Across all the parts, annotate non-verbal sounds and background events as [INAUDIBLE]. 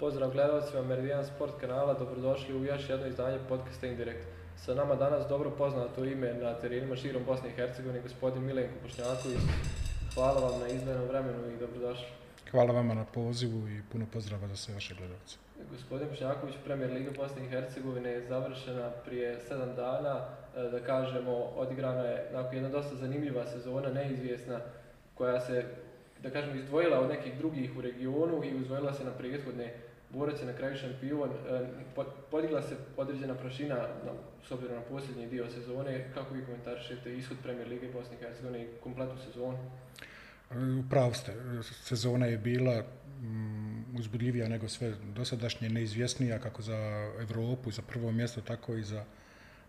Pozdrav gledalcima Meridian Sport kanala, dobrodošli u još jedno izdanje podcasta Indirekt. Sa nama danas dobro poznato ime na terenima širom Bosne i Hercegovine, gospodin Milenko Bošnjaković. Hvala vam na izdvojenom vremenu i dobrodošli. Hvala vama na pozivu i puno pozdrava za sve vaše gledalce. Gospodin Bošnjaković, premijer Liga Bosne i Hercegovine je završena prije sedam dana. E, da kažemo, odigrana je nakon jedna dosta zanimljiva sezona, neizvjesna, koja se, da kažemo, izdvojila od nekih drugih u regionu i izdvojila se na prethodne borac je na kraju šampion, e, podigla se određena prašina s obzirom na posljednji dio sezone. Kako vi komentarišete ishod Premier Lige Bosne i Hercegovine i kompletnu sezonu? Upravo ste, sezona je bila mm, uzbudljivija nego sve dosadašnje, neizvjesnija kako za Europu, za prvo mjesto, tako i za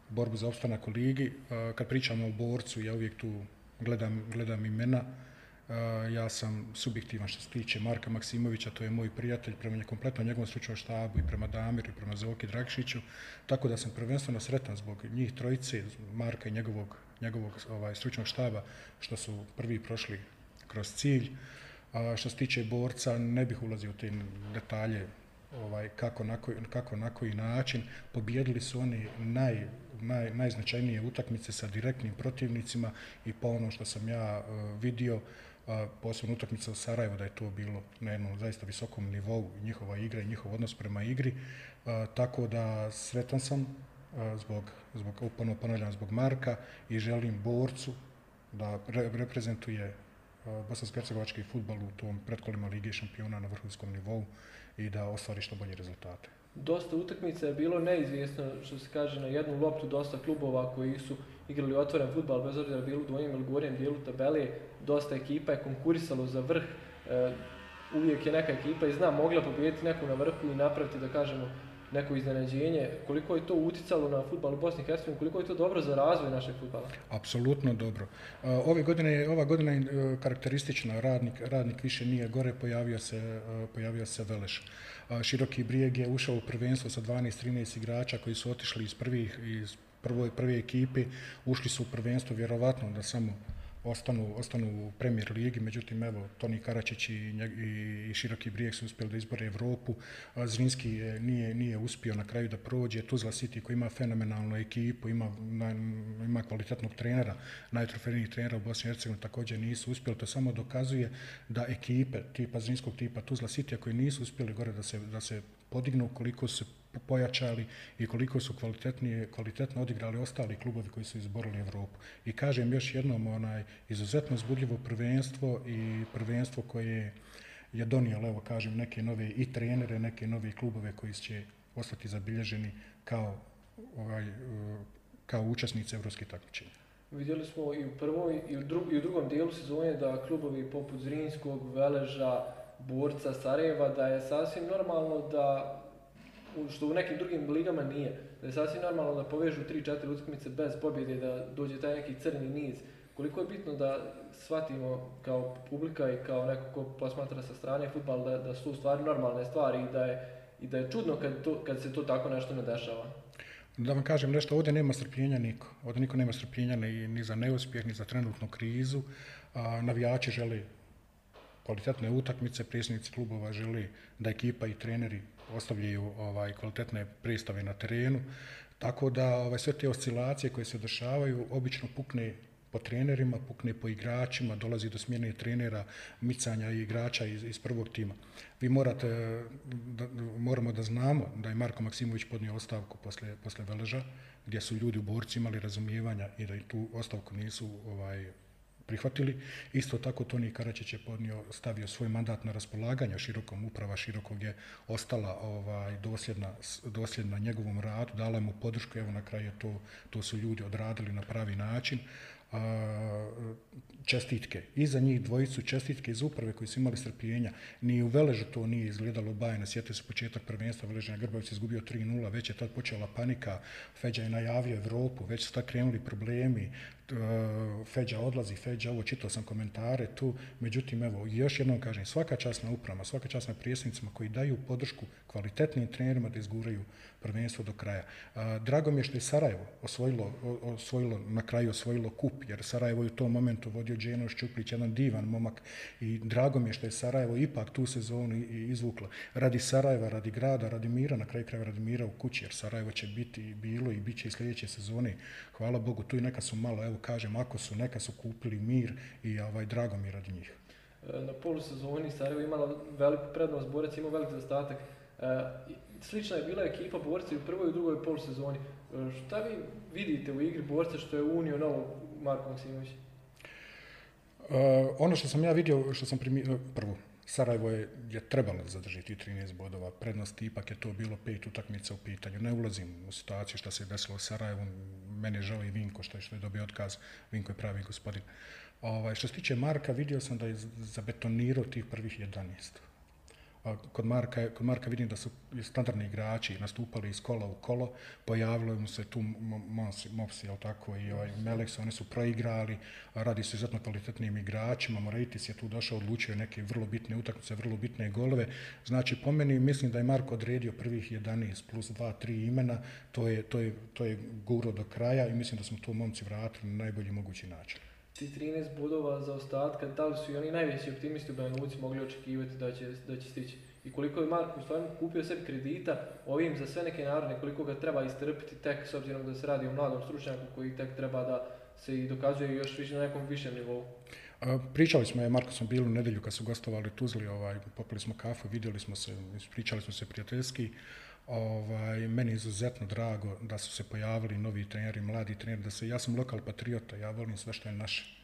borbu za opstanak u ligi. Kad pričamo o borcu, ja uvijek tu gledam, gledam imena. Ja sam subjektivan što se tiče Marka Maksimovića, to je moj prijatelj prema kompletno njegovom stručnom štabu i prema Damiru i prema Zoki Dragšiću, tako da sam prvenstveno sretan zbog njih trojice, Marka i njegovog, njegovog ovaj, stručnog štaba, što su prvi prošli kroz cilj. A što se tiče borca, ne bih ulazio u te detalje ovaj, kako, na koji, kako na koji način. Pobijedili su oni naj, naj, najznačajnije utakmice sa direktnim protivnicima i po ono što sam ja uh, vidio, posebno utakmica u Sarajevu, da je to bilo na jednom zaista visokom nivou njihova igra i njihov odnos prema igri. tako da sretan sam zbog, zbog ponavljam, zbog Marka i želim borcu da reprezentuje bosansko-hercegovački futbol u tom pretkolima Lige šampiona na vrhunskom nivou i da ostvari što bolje rezultate. Dosta utakmica je bilo neizvjesno, što se kaže, na jednu loptu dosta klubova koji su igrali otvoren futbal, bez obzira bilo u dvojim ili gornjem dijelu tabele, dosta ekipa je konkurisalo za vrh, e, uvijek je neka ekipa i zna mogla pobijediti neku na vrhu i napraviti, da kažemo, neko iznenađenje. Koliko je to uticalo na futbal u Bosni i Hercegovini, koliko je to dobro za razvoj našeg futbala? Apsolutno dobro. Ove godine, ova godina je e, karakteristična, radnik, radnik više nije gore, pojavio se, e, pojavio se Veleš. Široki brijeg je ušao u prvenstvo sa 12-13 igrača koji su otišli iz prvih, iz prvoj, prve ekipe, ušli su u prvenstvo vjerovatno da samo ostanu, ostanu u premijer ligi, međutim evo Toni Karačić i, i, i Široki Brijeg su uspjeli da izbore Evropu, Zrinski je, nije, nije uspio na kraju da prođe, Tuzla City koji ima fenomenalnu ekipu, ima, na, ima kvalitetnog trenera, najtrofejnijih trenera u Bosni i Hercegovini također nisu uspjeli, to samo dokazuje da ekipe tipa Zrinskog tipa Tuzla City koji nisu uspjeli gore da se, da se podignu, koliko se pojačali i koliko su kvalitetnije, kvalitetno odigrali ostali klubovi koji su izborili Evropu. I kažem još jednom, onaj izuzetno zbudljivo prvenstvo i prvenstvo koje je donijelo, evo kažem, neke nove i trenere, neke nove klubove koji će ostati zabilježeni kao, ovaj, kao učesnici evropskih takmičenja. Vidjeli smo i u prvoj i u, i u drugom dijelu sezone da klubovi poput Zrinskog, Veleža, Borca, Sarajeva, da je sasvim normalno da što u nekim drugim ligama nije. Da je sasvim normalno da povežu 3-4 utakmice bez pobjede, da dođe taj neki crni niz. Koliko je bitno da shvatimo kao publika i kao neko ko posmatra sa strane futbal da, da su stvari normalne stvari i da je, i da je čudno kad, to, kad se to tako nešto ne dešava. Da vam kažem nešto, ovdje nema strpljenja niko. Ovdje niko nema strpljenja ni, ni za neuspjeh, ni za trenutnu krizu. A, navijači žele kvalitetne utakmice, predsjednici klubova žele da ekipa i treneri ostavljaju ovaj kvalitetne predstave na terenu. Tako da ovaj sve te oscilacije koje se dešavaju obično pukne po trenerima, pukne po igračima, dolazi do smjene trenera, micanja igrača iz, iz prvog tima. Vi morate, da, moramo da znamo da je Marko Maksimović podnio ostavku posle, posle Veleža, gdje su ljudi u borci imali razumijevanja i da i tu ostavku nisu ovaj, prihvatili. Isto tako Toni Karačić je podnio, stavio svoj mandat na raspolaganje širokom uprava širokog je ostala ovaj dosljedna, dosljedna njegovom radu, dala mu podršku, evo na kraju to, to su ljudi odradili na pravi način čestitke. I za njih dvojicu čestitke iz uprave koji su imali strpljenja. Ni u Veležu to nije izgledalo bajno. Sjetite se početak prvenstva Veleža Grbavić je izgubio 3-0, već je tad počela panika. Feđa je najavio Evropu, već su tad krenuli problemi. Feđa odlazi, Feđa ovo, čitao sam komentare tu, međutim evo, još jednom kažem, svaka čast na upravama, svaka čast na prijesnicima koji daju podršku kvalitetnim trenerima da izguraju prvenstvo do kraja. Drago mi je što je Sarajevo osvojilo, osvojilo, na kraju osvojilo kup, jer Sarajevo je u tom momentu vodio Dženo Šćuplić, jedan divan momak i drago mi je što je Sarajevo ipak tu sezonu izvuklo. Radi Sarajeva, radi grada, radi mira, na kraju kraja radi mira u kući, jer Sarajevo će biti bilo i bit će i sljedeće sezone. Hvala Bogu, tu i neka su malo, evo kažem, ako su, neka su kupili mir i ovaj, drago mi radi njih. E, na polusezoni Sarajevo imala veliku prednost, Borac imao velik zastatak. E, slična je bila ekipa borca i u prvoj i u drugoj polusezoni. E, šta vi vidite u igri borca što je unio novo Marko Maksimović? ono što sam ja vidio, što sam primijetio, prvo, Sarajevo je, je trebalo zadržiti 13 bodova. Prednost ipak je to bilo pet utakmica u pitanju. Ne ulazim u situaciju što se desilo u Sarajevu. Mene i Vinko što je, što je dobio otkaz. Vinko je pravi gospodin. Ovaj, što se tiče Marka, vidio sam da je zabetonirao tih prvih 11 kod Marka, kod Marka vidim da su standardni igrači nastupali iz kola u kolo, pojavilo mu se tu Mopsi, jel tako, i ovaj Melex, oni su proigrali, radi se izuzetno kvalitetnim igračima, Moraitis je tu došao, odlučio neke vrlo bitne utakmice, vrlo bitne golove, znači po meni mislim da je Marko odredio prvih 11 plus 2, 3 imena, to je, to je, to je guro do kraja i mislim da smo tu momci vratili na najbolji mogući način ti 13 bodova za ostatka, da li su i oni najveći optimisti u Banja mogli očekivati da će, da će stići? I koliko je Marko stvarno kupio sebi kredita ovim za sve neke narodne, koliko ga treba istrpiti tek s obzirom da se radi o mladom stručnjaku koji tek treba da se i dokazuje još više na nekom višem nivou? pričali smo, je, Marko smo bili u nedjelju kad su gostovali Tuzli, ovaj, popili smo kafu, vidjeli smo se, pričali smo se prijateljski. Ovaj, meni je izuzetno drago da su se pojavili novi treneri, mladi treneri, da se, ja sam lokal patriota, ja volim sve što je naše.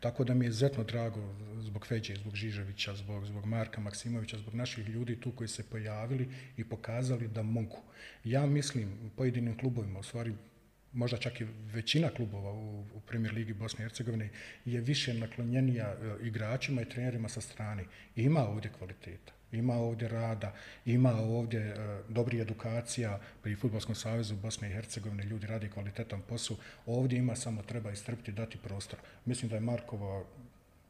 Tako da mi je izuzetno drago zbog Feđe, zbog Žiževića, zbog, zbog Marka Maksimovića, zbog naših ljudi tu koji se pojavili i pokazali da mogu. Ja mislim pojedinim klubovima, u stvari možda čak i većina klubova u, u Premier Ligi Bosne i Hercegovine je više naklonjenija e, igračima i trenerima sa strane. Ima ovdje kvaliteta ima ovdje rada, ima ovdje e, dobri edukacija pri Futbolskom savezu Bosne i Hercegovine, ljudi radi kvalitetan posao, ovdje ima samo treba istrpiti, dati prostor. Mislim da je Markova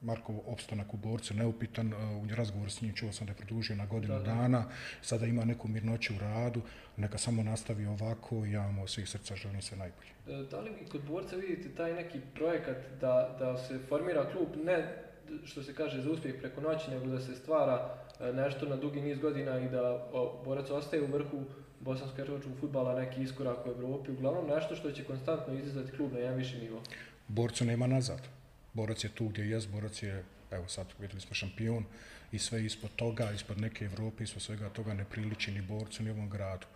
Markov opstanak u borcu neupitan, e, u razgovoru s njim čuo sam da je produžio na godinu dana, sada ima neku mirnoću u radu, neka samo nastavi ovako i ja mu svih srca želim sve najbolje. E, da li vi kod borca vidite taj neki projekat da, da se formira klub ne što se kaže za uspjeh preko noći, nego da se stvara nešto na dugi niz godina i da borac ostaje u vrhu bosansko-hercegovačkog futbala neki iskorak u Europi, uglavnom nešto što će konstantno izizvati klub na jedan viši nivo. Borcu nema nazad. Borac je tu gdje je, borac je, evo sad vidjeli smo šampion i sve ispod toga, ispod neke Europe, ispod svega toga ne priliči ni borcu ni ovom gradu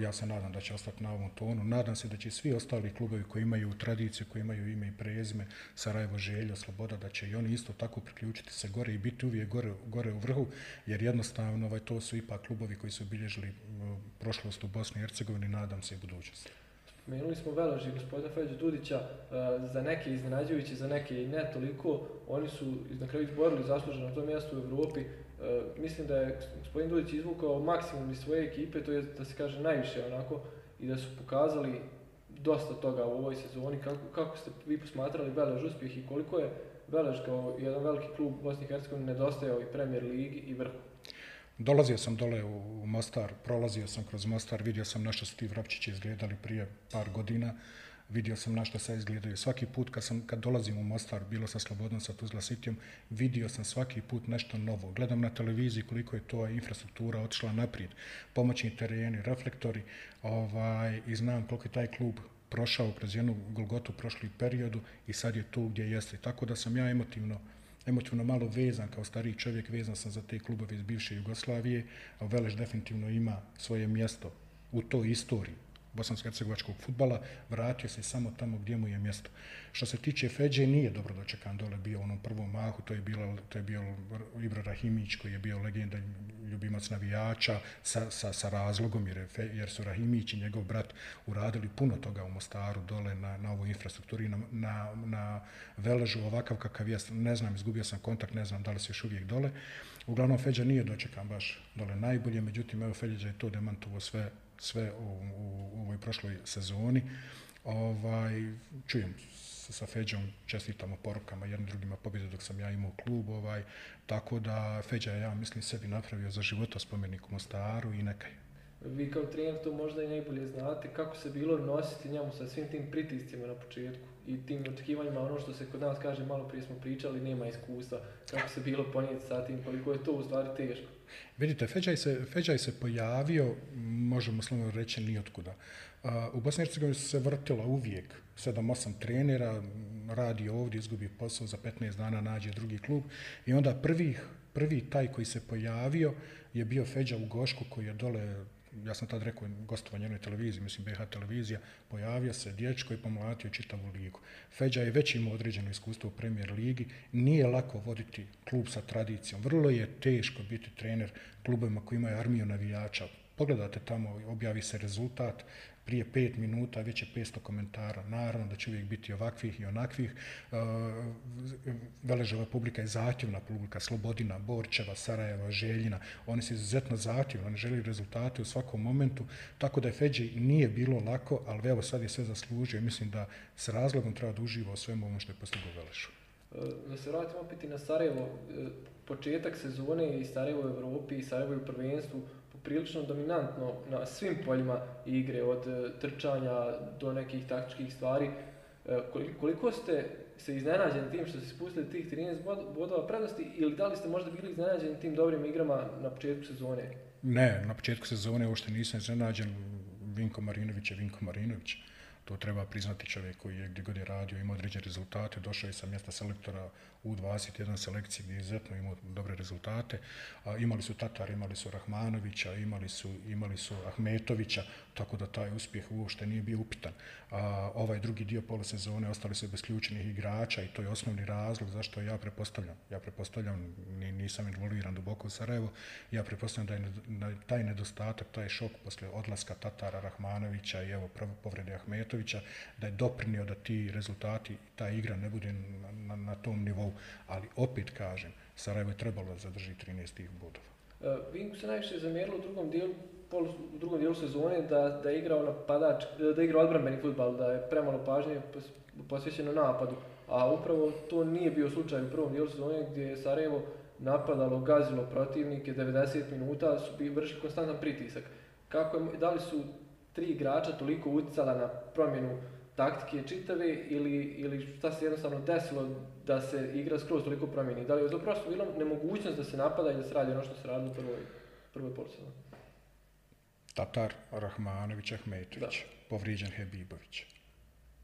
ja se nadam da će ostati na ovom tonu. Nadam se da će svi ostali klubovi koji imaju tradiciju, koji imaju ime i prezime, Sarajevo, Želja, Sloboda, da će i oni isto tako priključiti se gore i biti uvijek gore, gore u vrhu, jer jednostavno ovaj, to su ipak klubovi koji su obilježili prošlost u Bosni i Hercegovini, nadam se i budućnosti. Spomenuli smo Veleži gospodina Feđa Dudića, za neke iznenađujući, za neke i ne toliko. Oni su na kraju izborili zasluženo na tom mjestu u Europi. E, mislim da je gospodin Dudić izvukao maksimum iz svoje ekipe, to je da se kaže najviše onako, i da su pokazali dosta toga u ovoj sezoni. Kako, kako ste vi posmatrali Velež uspjeh i koliko je Velež kao jedan veliki klub Bosni i Hercegovine nedostajao i Premier Ligi i vrhu? Dolazio sam dole u Mostar, prolazio sam kroz Mostar, vidio sam na što su ti Vrapčići izgledali prije par godina vidio sam na što se izgledaju. Svaki put kad, sam, kad dolazim u Mostar, bilo sa Slobodnom, sa Tuzla Sitijom, vidio sam svaki put nešto novo. Gledam na televiziji koliko je to infrastruktura otišla naprijed, pomoćni tereni, reflektori ovaj, i znam koliko je taj klub prošao kroz jednu golgotu prošli periodu i sad je tu gdje jeste. Tako da sam ja emotivno emotivno malo vezan, kao stariji čovjek vezan sam za te klubove iz bivše Jugoslavije, a Veleš definitivno ima svoje mjesto u toj istoriji bosansko-hercegovačkog futbala, vratio se samo tamo gdje mu je mjesto. Što se tiče Feđe, nije dobro dočekan dole bio u onom prvom mahu, to je, bilo, to je bio Ibra Rahimić koji je bio legenda ljubimac navijača sa, sa, sa razlogom jer, jer su Rahimić i njegov brat uradili puno toga u Mostaru dole na, na ovoj infrastrukturi, na, na, na Veležu ovakav kakav je, ne znam, izgubio sam kontakt, ne znam da li se još uvijek dole. Uglavnom, Feđa nije dočekan baš dole najbolje, međutim, evo Feđa je to demantovo sve sve u, u, ovoj prošloj sezoni. Ovaj, čujem sa, Feđom, čestitamo porukama jednim drugima pobjede dok sam ja imao klub, ovaj, tako da Feđa ja mislim sebi napravio za života spomenik u Mostaru i nekaj. Vi kao trener to možda i najbolje znate, kako se bilo nositi njemu sa svim tim pritiscima na početku i tim očekivanjima, ono što se kod nas kaže, malo prije smo pričali, nema iskustva, kako se bilo ponijeti sa tim, koliko je to u stvari teško. Vidite, Feđaj se, Feđaj se pojavio, možemo slobodno reći, nijotkuda. U Bosni Hercegovini se vrtila uvijek 7-8 trenera, radi ovdje, izgubi posao, za 15 dana nađe drugi klub i onda prvi, prvi taj koji se pojavio je bio Feđa u Gošku koji je dole ja sam tad rekao gostovanje jednoj televiziji, mislim BH televizija, pojavio se dječko i pomlatio čitavu ligu. Feđa je već imao određeno iskustvo u premijer ligi, nije lako voditi klub sa tradicijom, vrlo je teško biti trener klubovima koji imaju armiju navijača. Pogledate tamo, objavi se rezultat, prije pet minuta već je 500 komentara. Naravno da će uvijek biti ovakvih i onakvih. E, Veležava publika je zahtjevna publika, Slobodina, Borčeva, Sarajeva, Željina. Oni su izuzetno zahtjevni, oni želi rezultate u svakom momentu, tako da je Feđi nije bilo lako, ali evo sad je sve zaslužio. Mislim da s razlogom treba da uživa o svemu ovom što je postigao Veležu. E, da se vratimo opet i na Sarajevo, e, početak sezone i Sarajevo u Evropi i Sarajevo u prvenstvu, prilično dominantno na svim poljima igre, od e, trčanja do nekih taktičkih stvari. E, koliko ste se iznenađeni tim što ste spustili tih 13 bodova prednosti ili da li ste možda bili iznenađeni tim dobrim igrama na početku sezone? Ne, na početku sezone uopšte nisam iznenađen. Vinko Marinović je Vinko Marinović. To treba priznati čovjek koji je gdje god je radio, ima određene rezultate, došao je sa mjesta selektora u 21 selekciji gdje je izuzetno imao dobre rezultate. A, imali su Tatar, imali su Rahmanovića, imali su, imali su Ahmetovića, tako da taj uspjeh uopšte nije bio upitan. A, ovaj drugi dio polosezone ostali su bez ključnih igrača i to je osnovni razlog zašto ja prepostavljam. Ja prepostavljam, nisam involviran duboko u Sarajevo, ja prepostavljam da je taj nedostatak, taj šok posle odlaska Tatara, Rahmanovića i evo povrede Ahmetovića, da je doprinio da ti rezultati, ta igra ne bude na, na, na tom nivou ali opet kažem, Sarajevo je trebalo da zadrži 13 tih bodova. Uh, Vinku se najviše zamjerilo u drugom dijelu, pol, u drugom dijelu sezone da, da je igrao napadač, da je igrao odbranbeni futbal, da je premalo pažnje posvećeno napadu, a upravo to nije bio slučaj u prvom dijelu sezone gdje je Sarajevo napadalo, gazilo protivnike, 90 minuta su bi vršili konstantan pritisak. Kako je, da li su tri igrača toliko uticala na promjenu taktike čitave ili, ili šta se jednostavno desilo da se igra skroz toliko promijeni? Da li je prosto bilo nemogućnost da se napada i da se radi ono što se radilo u prvoj, prvoj polusezoni? Tatar, Rahmanović, Ahmetović, povrijeđen Hebibović.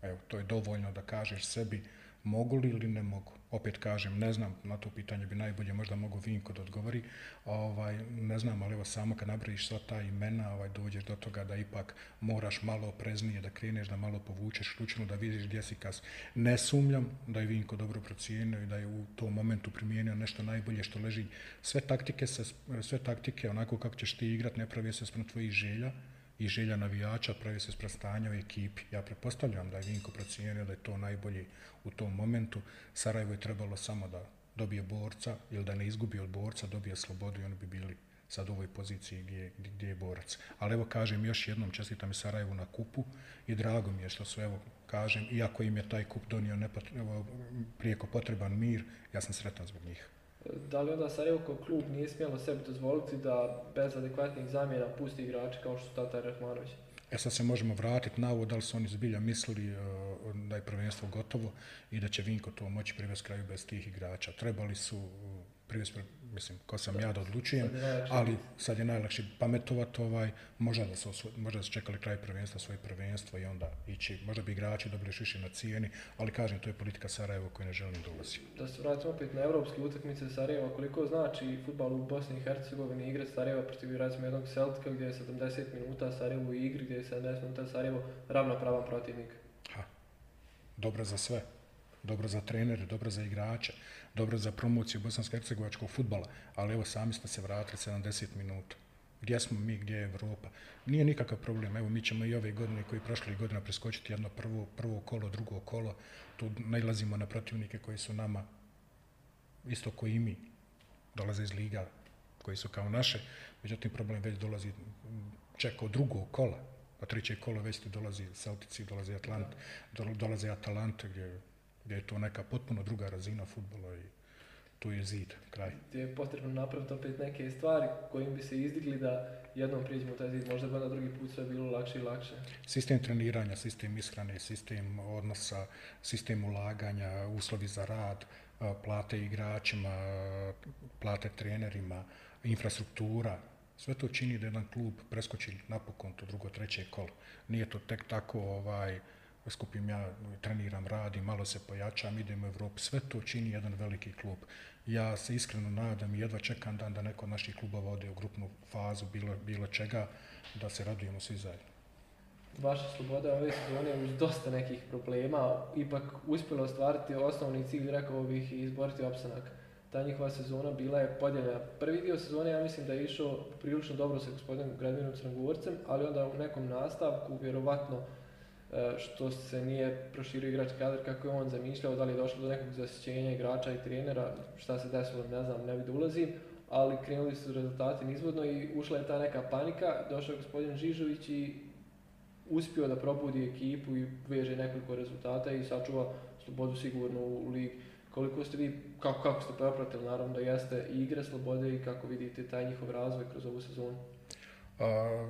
Evo, to je dovoljno da kažeš sebi mogu li ili ne mogu opet kažem, ne znam, na to pitanje bi najbolje možda mogu Vinko da odgovori, ovaj, ne znam, ali evo samo kad nabraviš sva ta imena, ovaj, dođeš do toga da ipak moraš malo opreznije da kreneš, da malo povučeš ključnu, da vidiš gdje si kas. Ne sumljam da je Vinko dobro procijenio i da je u tom momentu primijenio nešto najbolje što leži. Sve taktike, se, sve taktike onako kako ćeš ti igrat, ne pravi se sprem tvojih želja, i želja navijača pravi se stanja u ekipi. Ja prepostavljam da je Vinko procijenio da je to najbolji u tom momentu. Sarajevo je trebalo samo da dobije borca ili da ne izgubi od borca, dobije slobodu i oni bi bili sad u ovoj poziciji gdje, gdje je borac. Ali evo kažem još jednom, čestitam i Sarajevu na kupu i drago mi je što su, evo kažem, iako im je taj kup donio nepot, evo, prijeko potreban mir, ja sam sretan zbog njih. Da li onda Sarajevo kao klub nije smjelo sebi dozvoliti da bez adekvatnih zamjena pusti igrače kao što su Tatar Rahmanović? E sad se možemo vratiti na ovo, da li su oni zbilja mislili uh, da je prvenstvo gotovo i da će Vinko to moći privesti kraju bez tih igrača. Trebali su privesti mislim, ko sam ja da odlučujem, ali sad je najlakše pametovat, ovaj, možda da se, možda da se čekali kraj prvenstva, svoje prvenstvo i onda ići, možda bi igrači dobili više na cijeni, ali kažem, to je politika Sarajeva koju ne želim dolazi. Da se vratimo opet na evropske utakmice Sarajeva, koliko znači futbal u Bosni i Hercegovini igra Sarajeva protiv recimo jednog Celtica gdje je 70 minuta Sarajevo u igri, gdje je 70 minuta Sarajevo ravnopravan protivnik? Ha, dobro za sve dobro za trenere, dobro za igrače, dobro za promociju bosansko-hercegovačkog futbala, ali evo sami ste se vratili 70 minuta. Gdje smo mi, gdje je Evropa? Nije nikakav problem. Evo, mi ćemo i ove godine koji prošli godina preskočiti jedno prvo, prvo kolo, drugo kolo. Tu najlazimo na protivnike koji su nama isto koji i mi. Dolaze iz liga koji su kao naše. Međutim, problem već dolazi čeka od drugog kola. pa treće kolo već ti dolazi Celtici, dolazi Atlant, dolazi Atalante gdje, gdje je to neka potpuno druga razina futbola i tu je zid, kraj. Ti je potrebno napraviti opet neke stvari kojim bi se izdigli da jednom prijeđemo taj zid, možda bi na drugi put sve bilo lakše i lakše. Sistem treniranja, sistem ishrane, sistem odnosa, sistem ulaganja, uslovi za rad, plate igračima, plate trenerima, infrastruktura, sve to čini da jedan klub preskoči napokon to drugo, treće kolo. Nije to tek tako ovaj, skupim ja, treniram, radim, malo se pojačam, idem u Evropu, sve to čini jedan veliki klub. Ja se iskreno nadam i jedva čekam dan da neko od naših klubova ode u grupnu fazu bilo, bilo čega, da se radujemo svi zajedno. Vaša sloboda ove sezone uz dosta nekih problema ipak uspjela ostvariti osnovni cilj, rekao bih, i izboriti opstanak. Ta njihova sezona bila je podijeljena. Prvi dio sezone ja mislim da je išao prilično dobro sa gospodinom Gradvinom Crnogorcem, ali onda u nekom nastavku, vjerovatno što se nije proširio igrački kadar kako je on zamišljao, da li je došlo do nekog zasjećenja igrača i trenera, šta se desilo, ne znam, ne bi ulazim, ali krenuli su rezultati nizvodno i ušla je ta neka panika, došao je gospodin Žižović i uspio da probudi ekipu i veže nekoliko rezultata i sačuva slobodu sigurno u ligi. Koliko ste vi, kako, kako ste propratili, naravno da jeste igre slobode i kako vidite taj njihov razvoj kroz ovu sezonu? A,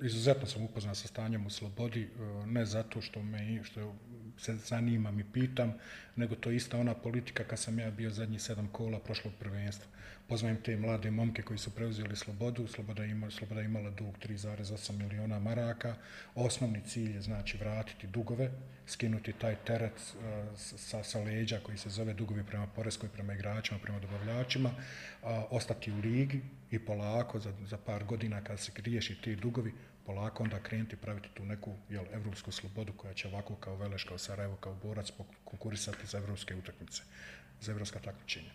izuzetno sam upoznan sa stanjem u slobodi, e, ne zato što me što se zanimam i pitam, nego to je ista ona politika kad sam ja bio zadnji sedam kola prošlog prvenstva. Pozvajem te mlade momke koji su preuzeli slobodu, sloboda, ima, sloboda imala dug 3,8 miliona maraka. Osnovni cilj je znači vratiti dugove, skinuti taj teret uh, sa, sa leđa koji se zove dugovi prema poreskoj, prema igračima, prema dobavljačima, uh, ostati u ligi i polako za, za par godina kad se riješi ti dugovi, polako onda krenuti praviti tu neku jel, evropsku slobodu koja će ovako kao Veleš, kao Sarajevo, kao Borac konkurisati za evropske utakmice, za evropska takmičenja.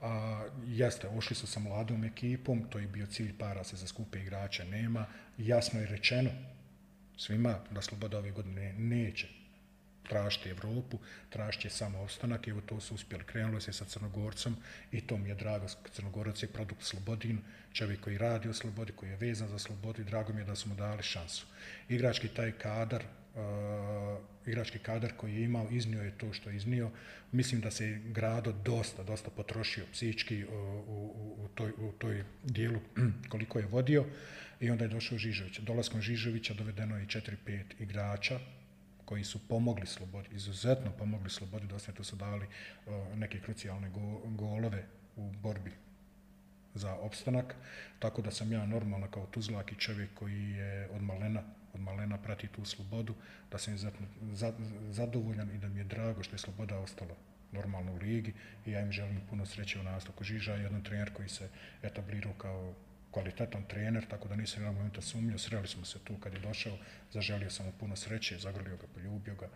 A, jeste, ošli su sa mladom ekipom, to je bio cilj para se za skupe igrače nema. Jasno je rečeno svima da sloboda ove godine neće tražiti Evropu, tražiti samo ostanak, evo to su uspjeli. Krenulo se sa Crnogorcom i to mi je drago, Crnogorac je produkt Slobodin, čovjek koji radi o slobodi, koji je vezan za slobodu i drago mi je da smo dali šansu. Igrački taj kadar, uh, igrački kadar koji je imao, iznio je to što je iznio. Mislim da se Grado dosta, dosta potrošio psički uh, u, u, toj, u toj dijelu [CLEARS THROAT] koliko je vodio i onda je došao Žižović. Dolaskom Žižovića dovedeno je 4-5 igrača, koji su pomogli slobodi, izuzetno pomogli slobodi, dosta tu su uh, neke krucijalne go, golove u borbi za opstanak, tako da sam ja normalno kao tuzlak i čovjek koji je od malena, od malena prati tu slobodu, da sam izuzetno zadovoljan i da mi je drago što je sloboda ostala normalno u ligi i ja im želim puno sreće u nastavku. Žiža je jedan trener koji se etablirao kao kvalitetan trener, tako da nisam jednog momenta sumnio, sreli smo se tu kad je došao, zaželio sam mu puno sreće, zagrlio ga, poljubio ga,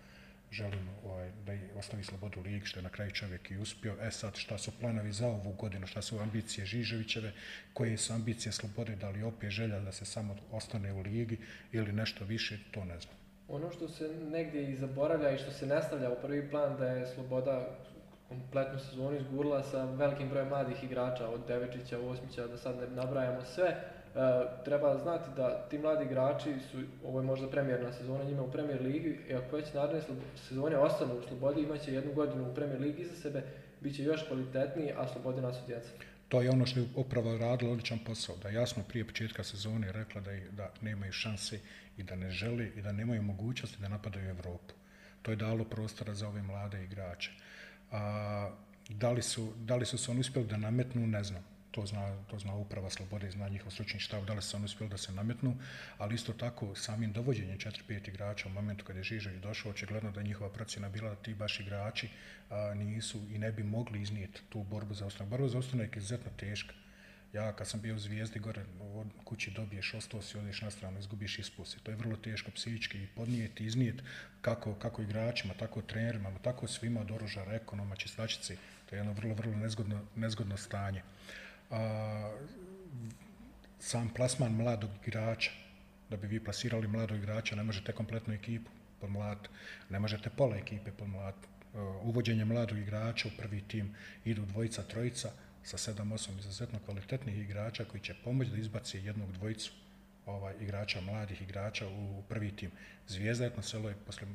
želim ovaj, da i ostavi slobodu lig, što je na kraju čovjek i uspio. E sad, šta su planovi za ovu godinu, šta su ambicije Žiževićeve, koje su ambicije slobode, da li opet želja da se samo ostane u ligi ili nešto više, to ne znam. Ono što se negdje i zaboravlja i što se nastavlja u prvi plan da je sloboda kompletnu sezonu izgurla sa velikim brojem mladih igrača, od Devečića, Osmića, da sad ne nabrajamo sve. E, treba znati da ti mladi igrači su, ovo je možda premijerna sezona njima u premijer ligi, i ako već naredne sezone ostanu u Slobodi, imaće jednu godinu u premijer ligi za sebe, bit će još kvalitetniji, a Slobode su djeca. To je ono što je upravo radila odličan posao, da jasno prije početka sezone rekla da, da nemaju šanse i da ne želi i da nemaju mogućnosti da napadaju Evropu. To je dalo prostora za ove mlade igrače. A, da, li su, da li su se oni uspjeli da nametnu, ne znam. To zna, to zna uprava Slobode zna njihov stručni štab, da li su oni uspjeli da se nametnu, ali isto tako samim dovođenjem 4-5 igrača u momentu kada je Žižović došao, očigledno da je njihova procjena bila da ti baš igrači a, nisu i ne bi mogli iznijeti tu borbu za ostanak. Borba za ostanak je izuzetno teška. Ja kad sam bio u Zvijezdi gore, u kući dobiješ, ostao si, odeš na stranu, izgubiš ispusti. To je vrlo teško psihički podnijeti, iznijeti kako, kako igračima, tako trenerima, tako svima od oružara, ekonoma, čistačici. To je jedno vrlo, vrlo nezgodno, nezgodno stanje. A, sam plasman mladog igrača, da bi vi plasirali mladog igrača, ne možete kompletnu ekipu pod mlad, ne možete pola ekipe pod mlad. Uvođenje mladog igrača u prvi tim idu dvojica, trojica, sa 7-8 izuzetno kvalitetnih igrača koji će pomoći da izbaci jednog dvojicu ovaj, igrača, mladih igrača u prvi tim. Zvijezda Etno selo je posle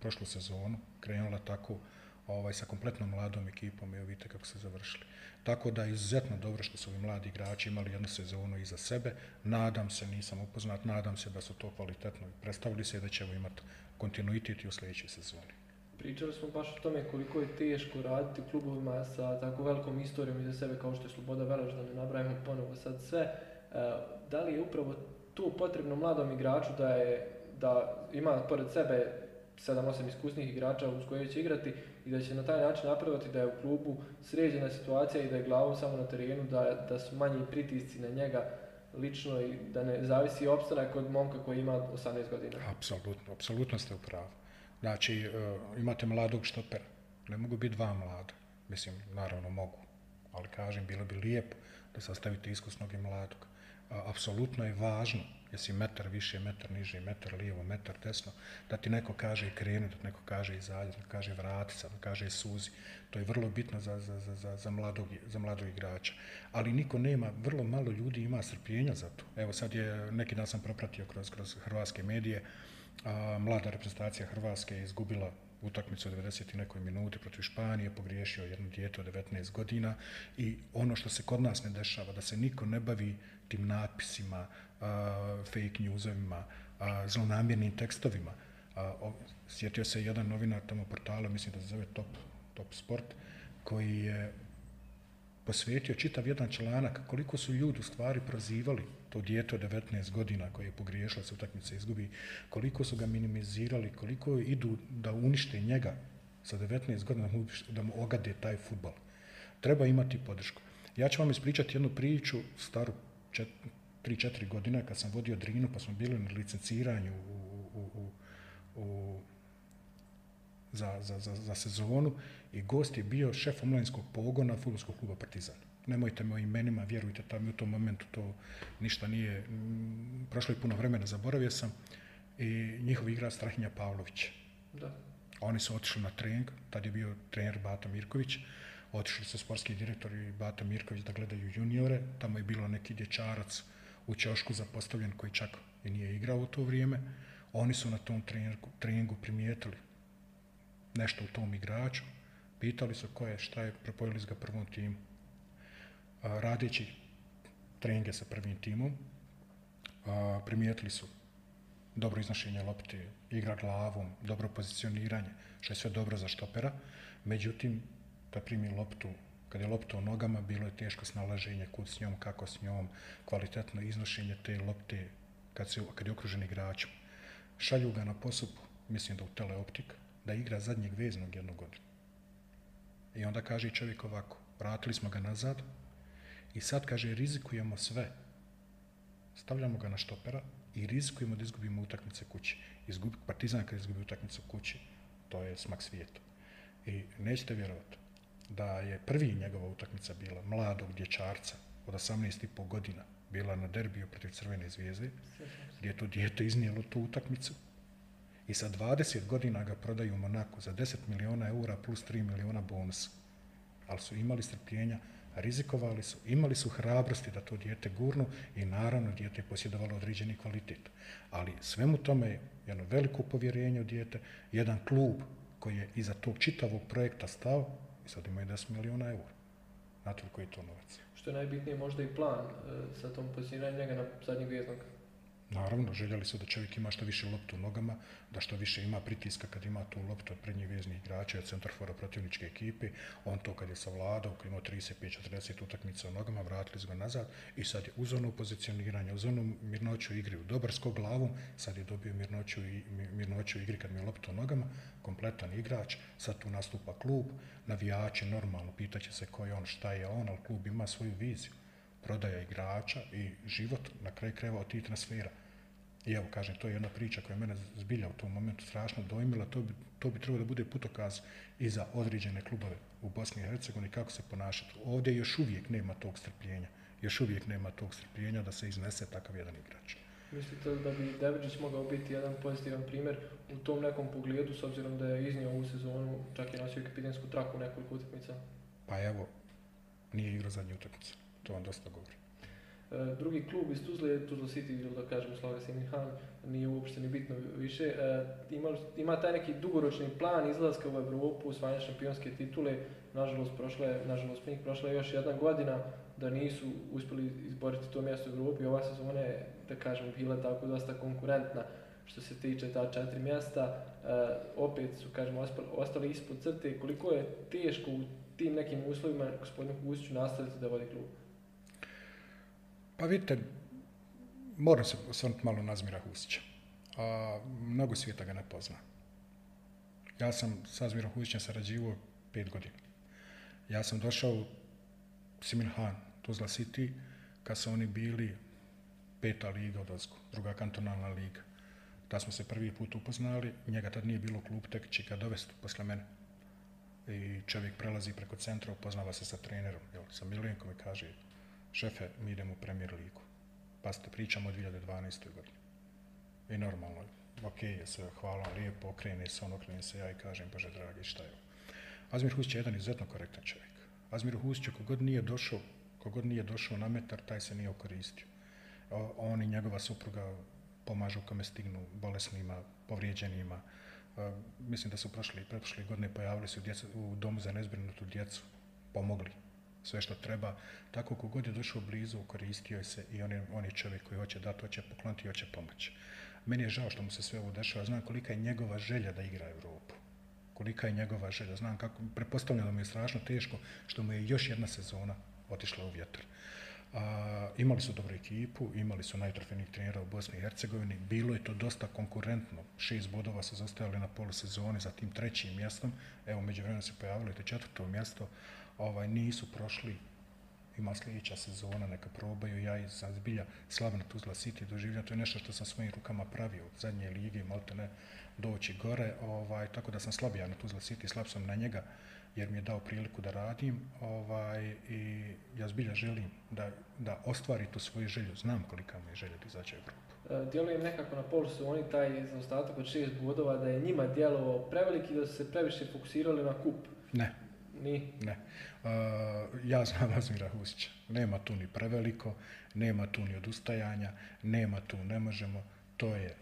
prošlu sezonu krenula tako ovaj, sa kompletnom mladom ekipom i vidite kako se završili. Tako da je izuzetno dobro što su ovi mladi igrači imali jednu sezonu iza sebe. Nadam se, nisam upoznat, nadam se da su to kvalitetno predstavili se i da ćemo imati kontinuitet i u sljedećoj sezoni. Pričali smo baš o tome koliko je teško raditi u klubovima sa tako velikom istorijom iza sebe kao što je Sloboda Velež, da ne nabrajamo ponovo sad sve. E, da li je upravo tu potrebno mladom igraču da, je, da ima pored sebe 7-8 iskusnih igrača uz koje će igrati i da će na taj način napraviti da je u klubu sređena situacija i da je glavom samo na terenu, da, da su manji pritisci na njega lično i da ne zavisi opstanak od momka koji ima 18 godina. Apsolutno, apsolutno ste u pravu. Znači, uh, imate mladog štopera, ne mogu biti dva mlada, mislim, naravno mogu, ali kažem, bilo bi lijepo da sastavite iskusnog i mladog. Uh, apsolutno je važno jesi metar više, metar niže, metar lijevo, metar desno, da ti neko kaže kreni, da neko kaže izađi, da kaže vrati se, da kaže suzi. To je vrlo bitno za, za, za, za, mladog, za mladog igrača. Ali niko nema, vrlo malo ljudi ima strpljenja za to. Evo sad je, neki dan sam propratio kroz, kroz hrvatske medije, a, mlada reprezentacija Hrvatske je izgubila utakmicu u 90 i nekoj minuti protiv Španije, pogriješio jedno dijete od 19 godina i ono što se kod nas ne dešava, da se niko ne bavi tim napisima, a, fake newsovima, a, zlonamjernim tekstovima. A, o, sjetio se jedan novinar tamo portala, mislim da se zove Top, Top Sport, koji je posvetio čitav jedan članak koliko su ljudi u stvari prozivali to dijete od 19 godina koje je pogriješilo se utakmice izgubi, koliko su ga minimizirali, koliko idu da unište njega sa 19 godina da mu, ogade taj futbol. Treba imati podršku. Ja ću vam ispričati jednu priču staru 3-4 godine kad sam vodio Drinu pa smo bili na licenciranju u, u, u, u za, za, za, za sezonu i gost je bio šef omladinskog pogona futbolskog kluba Partizan. Nemojte me o imenima, vjerujte, tamo u tom momentu to ništa nije, m, prošlo je puno vremena, zaboravio sam, i njihov igra Strahinja Pavlović. Da. Oni su otišli na trening, tad je bio trener Bata Mirković, otišli su sportski direktor i Bata Mirković da gledaju juniore, tamo je bilo neki dječarac u Ćošku zapostavljen koji čak i nije igrao u to vrijeme. Oni su na tom treningu, treningu primijetili nešto u tom igraču, pitali su ko je, šta je, propojili su ga prvom timu. Radeći treninge sa prvim timom, primijetili su dobro iznošenje lopte, igra glavom, dobro pozicioniranje, što je sve dobro za štopera. Međutim, kad primi loptu, kad je lopta u nogama, bilo je teško snalaženje, kud s njom, kako s njom, kvalitetno iznošenje te lopte kad, se, kad je okružen igračom. Šalju ga na posupu, mislim da u teleoptik, da igra zadnjeg veznog jednu godinu. I onda kaže čovjek ovako, vratili smo ga nazad i sad kaže rizikujemo sve. Stavljamo ga na štopera i rizikujemo da izgubimo utakmice kući. Izgubi, partizan kad izgubi utakmicu kući, to je smak svijeta. I nećete vjerovati da je prvi njegova utakmica bila mladog dječarca od 18,5 godina bila na derbiju protiv Crvene zvijezde, gdje je to dijete iznijelo tu utakmicu i sa 20 godina ga prodaju u Monaku za 10 miliona eura plus 3 miliona bonusa. Ali su imali strpljenja, rizikovali su, imali su hrabrosti da to dijete gurnu i naravno dijete je posjedovalo određeni kvalitet. Ali svemu tome je jedno veliko povjerenje u dijete, jedan klub koji je iza tog čitavog projekta stao i sad imaju 10 miliona eura. Znate li koji je to novac? Što je najbitnije možda i plan e, sa tom pozicioniranjem njega na zadnjeg veznog. Naravno, željeli su da čovjek ima što više loptu u nogama, da što više ima pritiska kad ima tu loptu od prednjih veznih igrača, od centarfora protivničke ekipe. On to kad je savladao, kad imao 35-40 utakmica u nogama, vratili su ga nazad i sad je uz ono pozicioniranje, uz onu mirnoću igri, u dobar skok glavom, sad je dobio mirnoću, i, mirnoću igri kad mi je loptu u nogama, kompletan igrač, sad tu nastupa klub, navijači normalno, pitaće se ko je on, šta je on, ali klub ima svoju viziju prodaja igrača i život na kraju kreva od tih transfera. I evo, kažem, to je jedna priča koja je mene zbilja u tom momentu strašno dojmila. To bi, to bi trebalo da bude putokaz i za određene klubove u Bosni i Hercegovini kako se ponašati. Ovdje još uvijek nema tog strpljenja. Još uvijek nema tog strpljenja da se iznese takav jedan igrač. Mislite li da bi Devičić mogao biti jedan pozitivan primjer u tom nekom pogledu, s obzirom da je iznio ovu sezonu, čak i nosio kapitensku traku nekoliko utakmica? Pa evo, nije igrao zadnju utakmicu to vam dosta govori. E, drugi klub iz Tuzle Tuzla City ili da kažemo Slava Siminhan, nije uopšte ni bitno više. E, ima, ima taj neki dugoročni plan izlaska u Evropu, osvajanja šampionske titule, nažalost prošla je, nažalost prošla je još jedna godina da nisu uspjeli izboriti to mjesto u Evropi. Ova sezona je, da kažem, bila tako dosta konkurentna što se tiče ta četiri mjesta. E, opet su, kažemo, ostali ispod crte. Koliko je teško u tim nekim uslovima gospodinu Kusiću nastaviti da vodi klub? Pa vidite, moram se osvrnuti malo na Azmira Husića. A, mnogo svijeta ga ne pozna. Ja sam sa Azmirom Husićem sarađivao pet godina. Ja sam došao u Simirhan, Tuzla City, kad su oni bili peta liga od Ozgu, druga kantonalna liga. Da smo se prvi put upoznali, njega tad nije bilo klub, tek će ga dovesti posle mene. I čovjek prelazi preko centra, upoznava se sa trenerom, jel, sa Milenkom i kaže, šefe, mi idemo u premier ligu. Ste pričamo o 2012. godini. I normalno, ok, je sve, hvala lijepo, okrene se, on okrene se, ja i kažem, Bože dragi, šta je? Azmir Husić je jedan izuzetno korektan čovjek. Azmir Husić, kogod nije došao, kogod nije došao na metar, taj se nije okoristio. On i njegova supruga pomažu kome stignu bolesnima, povrijeđenima. Mislim da su prošli pretprošle godine pojavili se u, djecu, u domu za nezbrinutu djecu, pomogli sve što treba. Tako kogod je došao blizu, koristio se i on je, on je čovjek koji hoće dati, hoće pokloniti i hoće pomoći. Meni je žao što mu se sve ovo dešava, znam kolika je njegova želja da igra Europu. Kolika je njegova želja, znam kako, prepostavljam da je strašno teško što mu je još jedna sezona otišla u vjetar. A, imali su dobru ekipu, imali su najtrofejnijih trenera u Bosni i Hercegovini, bilo je to dosta konkurentno, šest bodova su zostajali na polusezoni za tim trećim mjestom, evo među se pojavilo to četvrto mjesto, ovaj, nisu prošli, ima sljedeća sezona, neka probaju, ja sam zbilja slab na Tuzla City doživljam, to je nešto što sam svojim rukama pravio od zadnje lige, malte ne doći gore, ovaj, tako da sam slabija na Tuzla City, slab sam na njega, jer mi je dao priliku da radim ovaj, i ja zbilja želim da, da ostvari tu svoju želju, znam kolika mi je želja da izađe u Evropu. E, djelujem nekako na polu su oni taj zaostatak od šest bodova da je njima djelovao preveliki da su se previše fokusirali na kup. Ne, ni? Ne. Uh, ja znam Azmira Husića. Nema tu ni preveliko, nema tu ni odustajanja, nema tu ne možemo. To je,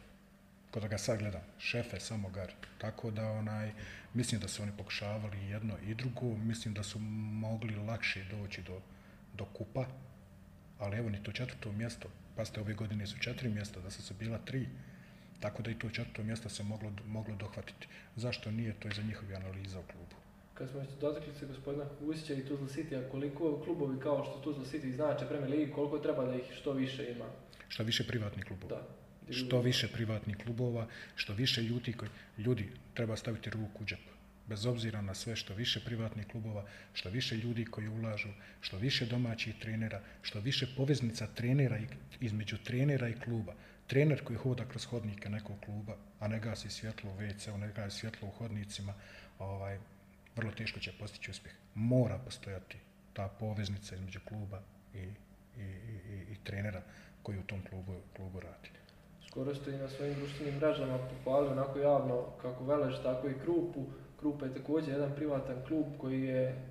kod ga sad gledam, šefe samo gar. Tako da onaj, mislim da su oni pokušavali jedno i drugo, mislim da su mogli lakše doći do, do kupa, ali evo ni to četvrto mjesto, pa ste ove godine su četiri mjesta, da su se bila tri, tako da i to četvrto mjesto se moglo, moglo dohvatiti. Zašto nije, to je za njihovi analiza u klubu kad smo dotakli se gospodina Husića i Tuzla City, a koliko klubovi kao što Tuzla City znače Premier Ligi, koliko treba da ih što više ima? Što više privatnih klubova. Da. Što više privatnih klubova, što više ljudi koji, ljudi treba staviti ruku u džep. Bez obzira na sve što više privatnih klubova, što više ljudi koji ulažu, što više domaćih trenera, što više poveznica trenera i, između trenera i kluba. Trener koji hoda kroz hodnike nekog kluba, a ne gasi svjetlo u WC-u, ne gasi svjetlo u hodnicima, ovaj, vrlo teško će postići uspjeh. Mora postojati ta poveznica između kluba i, i, i, i trenera koji u tom klubu, klubu radi. Skoro ste i na svojim društvenim mrežama pohvalili onako javno kako Velež, tako i Krupu. Krupa je također jedan privatan klub koji je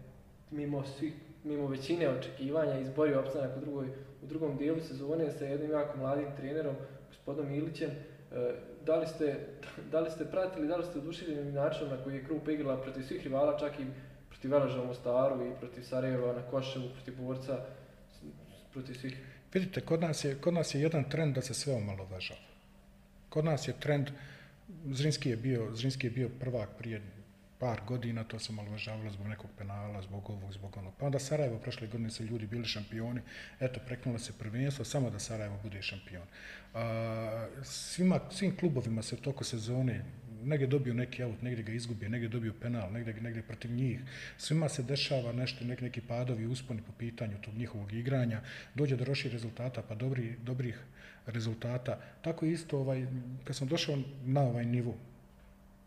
mimo svih mimo većine očekivanja izborio opstanak u, drugoj, u drugom dijelu sezone sa jednim jako mladim trenerom, gospodom Ilićem. E, da li ste, da li ste pratili, da li ste oduševljeni načinom na koji je Krupa igrala protiv svih rivala, čak i protiv Veleža u Mostaru i protiv Sarajeva na Koševu, protiv Borca, protiv svih? Vidite, kod nas je, kod nas je jedan trend da se sve omalovažava. Kod nas je trend, Zrinski je bio, Zrinski je bio prvak prije par godina, to se malo važavalo zbog nekog penala, zbog ovog, zbog onog. Pa onda Sarajevo, prošle godine su ljudi bili šampioni, eto, preknulo se prvenstvo, samo da Sarajevo bude šampion. A, svima, svim klubovima se u toku sezone negdje dobiju neki aut, negdje ga izgubije, negdje dobiju penal, negdje, negdje protiv njih. Svima se dešava nešto, neki, neki padovi, usponi po pitanju tog njihovog igranja, dođe do roših rezultata, pa dobri, dobrih rezultata. Tako isto, ovaj, kad sam došao na ovaj nivu,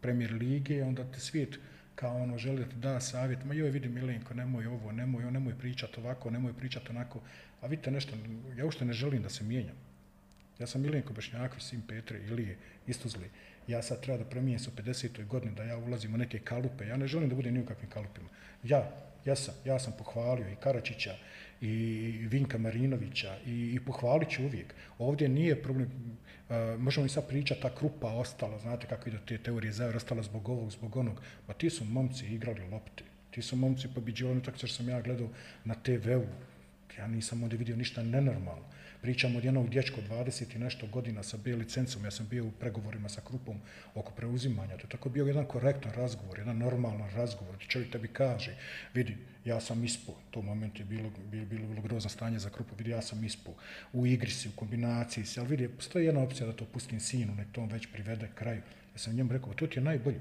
premier lige, onda te svijet kao ono želi da savjet, ma joj vidi Milenko, nemoj ovo, nemoj, nemoj pričati ovako, nemoj pričati onako, a vidite nešto, ja uopšte ne želim da se mijenjam. Ja sam Miljenko Bošnjaković, sin Petre, Ilije, Istuzli. Ja sad treba da promijenim se u 50. godini, da ja ulazim u neke kalupe. Ja ne želim da budem ni u kakvim kalupima. Ja, ja sam, ja sam pohvalio i Karačića, i Vinka Marinovića i, i pohvalit ću uvijek. Ovdje nije problem, uh, možemo i sad pričati, ta krupa ostala, znate kako idu te teorije zavere, ostala zbog ovog, zbog onog. Ma ti su momci igrali lopte, ti su momci pobiđivali tako što sam ja gledao na TV-u. Ja nisam ovdje vidio ništa nenormalno. Pričam od jednog dječka 20 i nešto godina sa B licencom, ja sam bio u pregovorima sa Krupom oko preuzimanja, to je tako bio jedan korektan razgovor, jedan normalan razgovor, čovjek tebi kaže, vidi, ja sam ispo, to moment je bilo, bilo, bilo, grozno stanje za Krupu, vidi, ja sam ispo, u igri si, u kombinaciji si, ali vidi, postoji jedna opcija da to pustim sinu, nek to on već privede kraju. Ja sam njemu rekao, to ti je najbolje,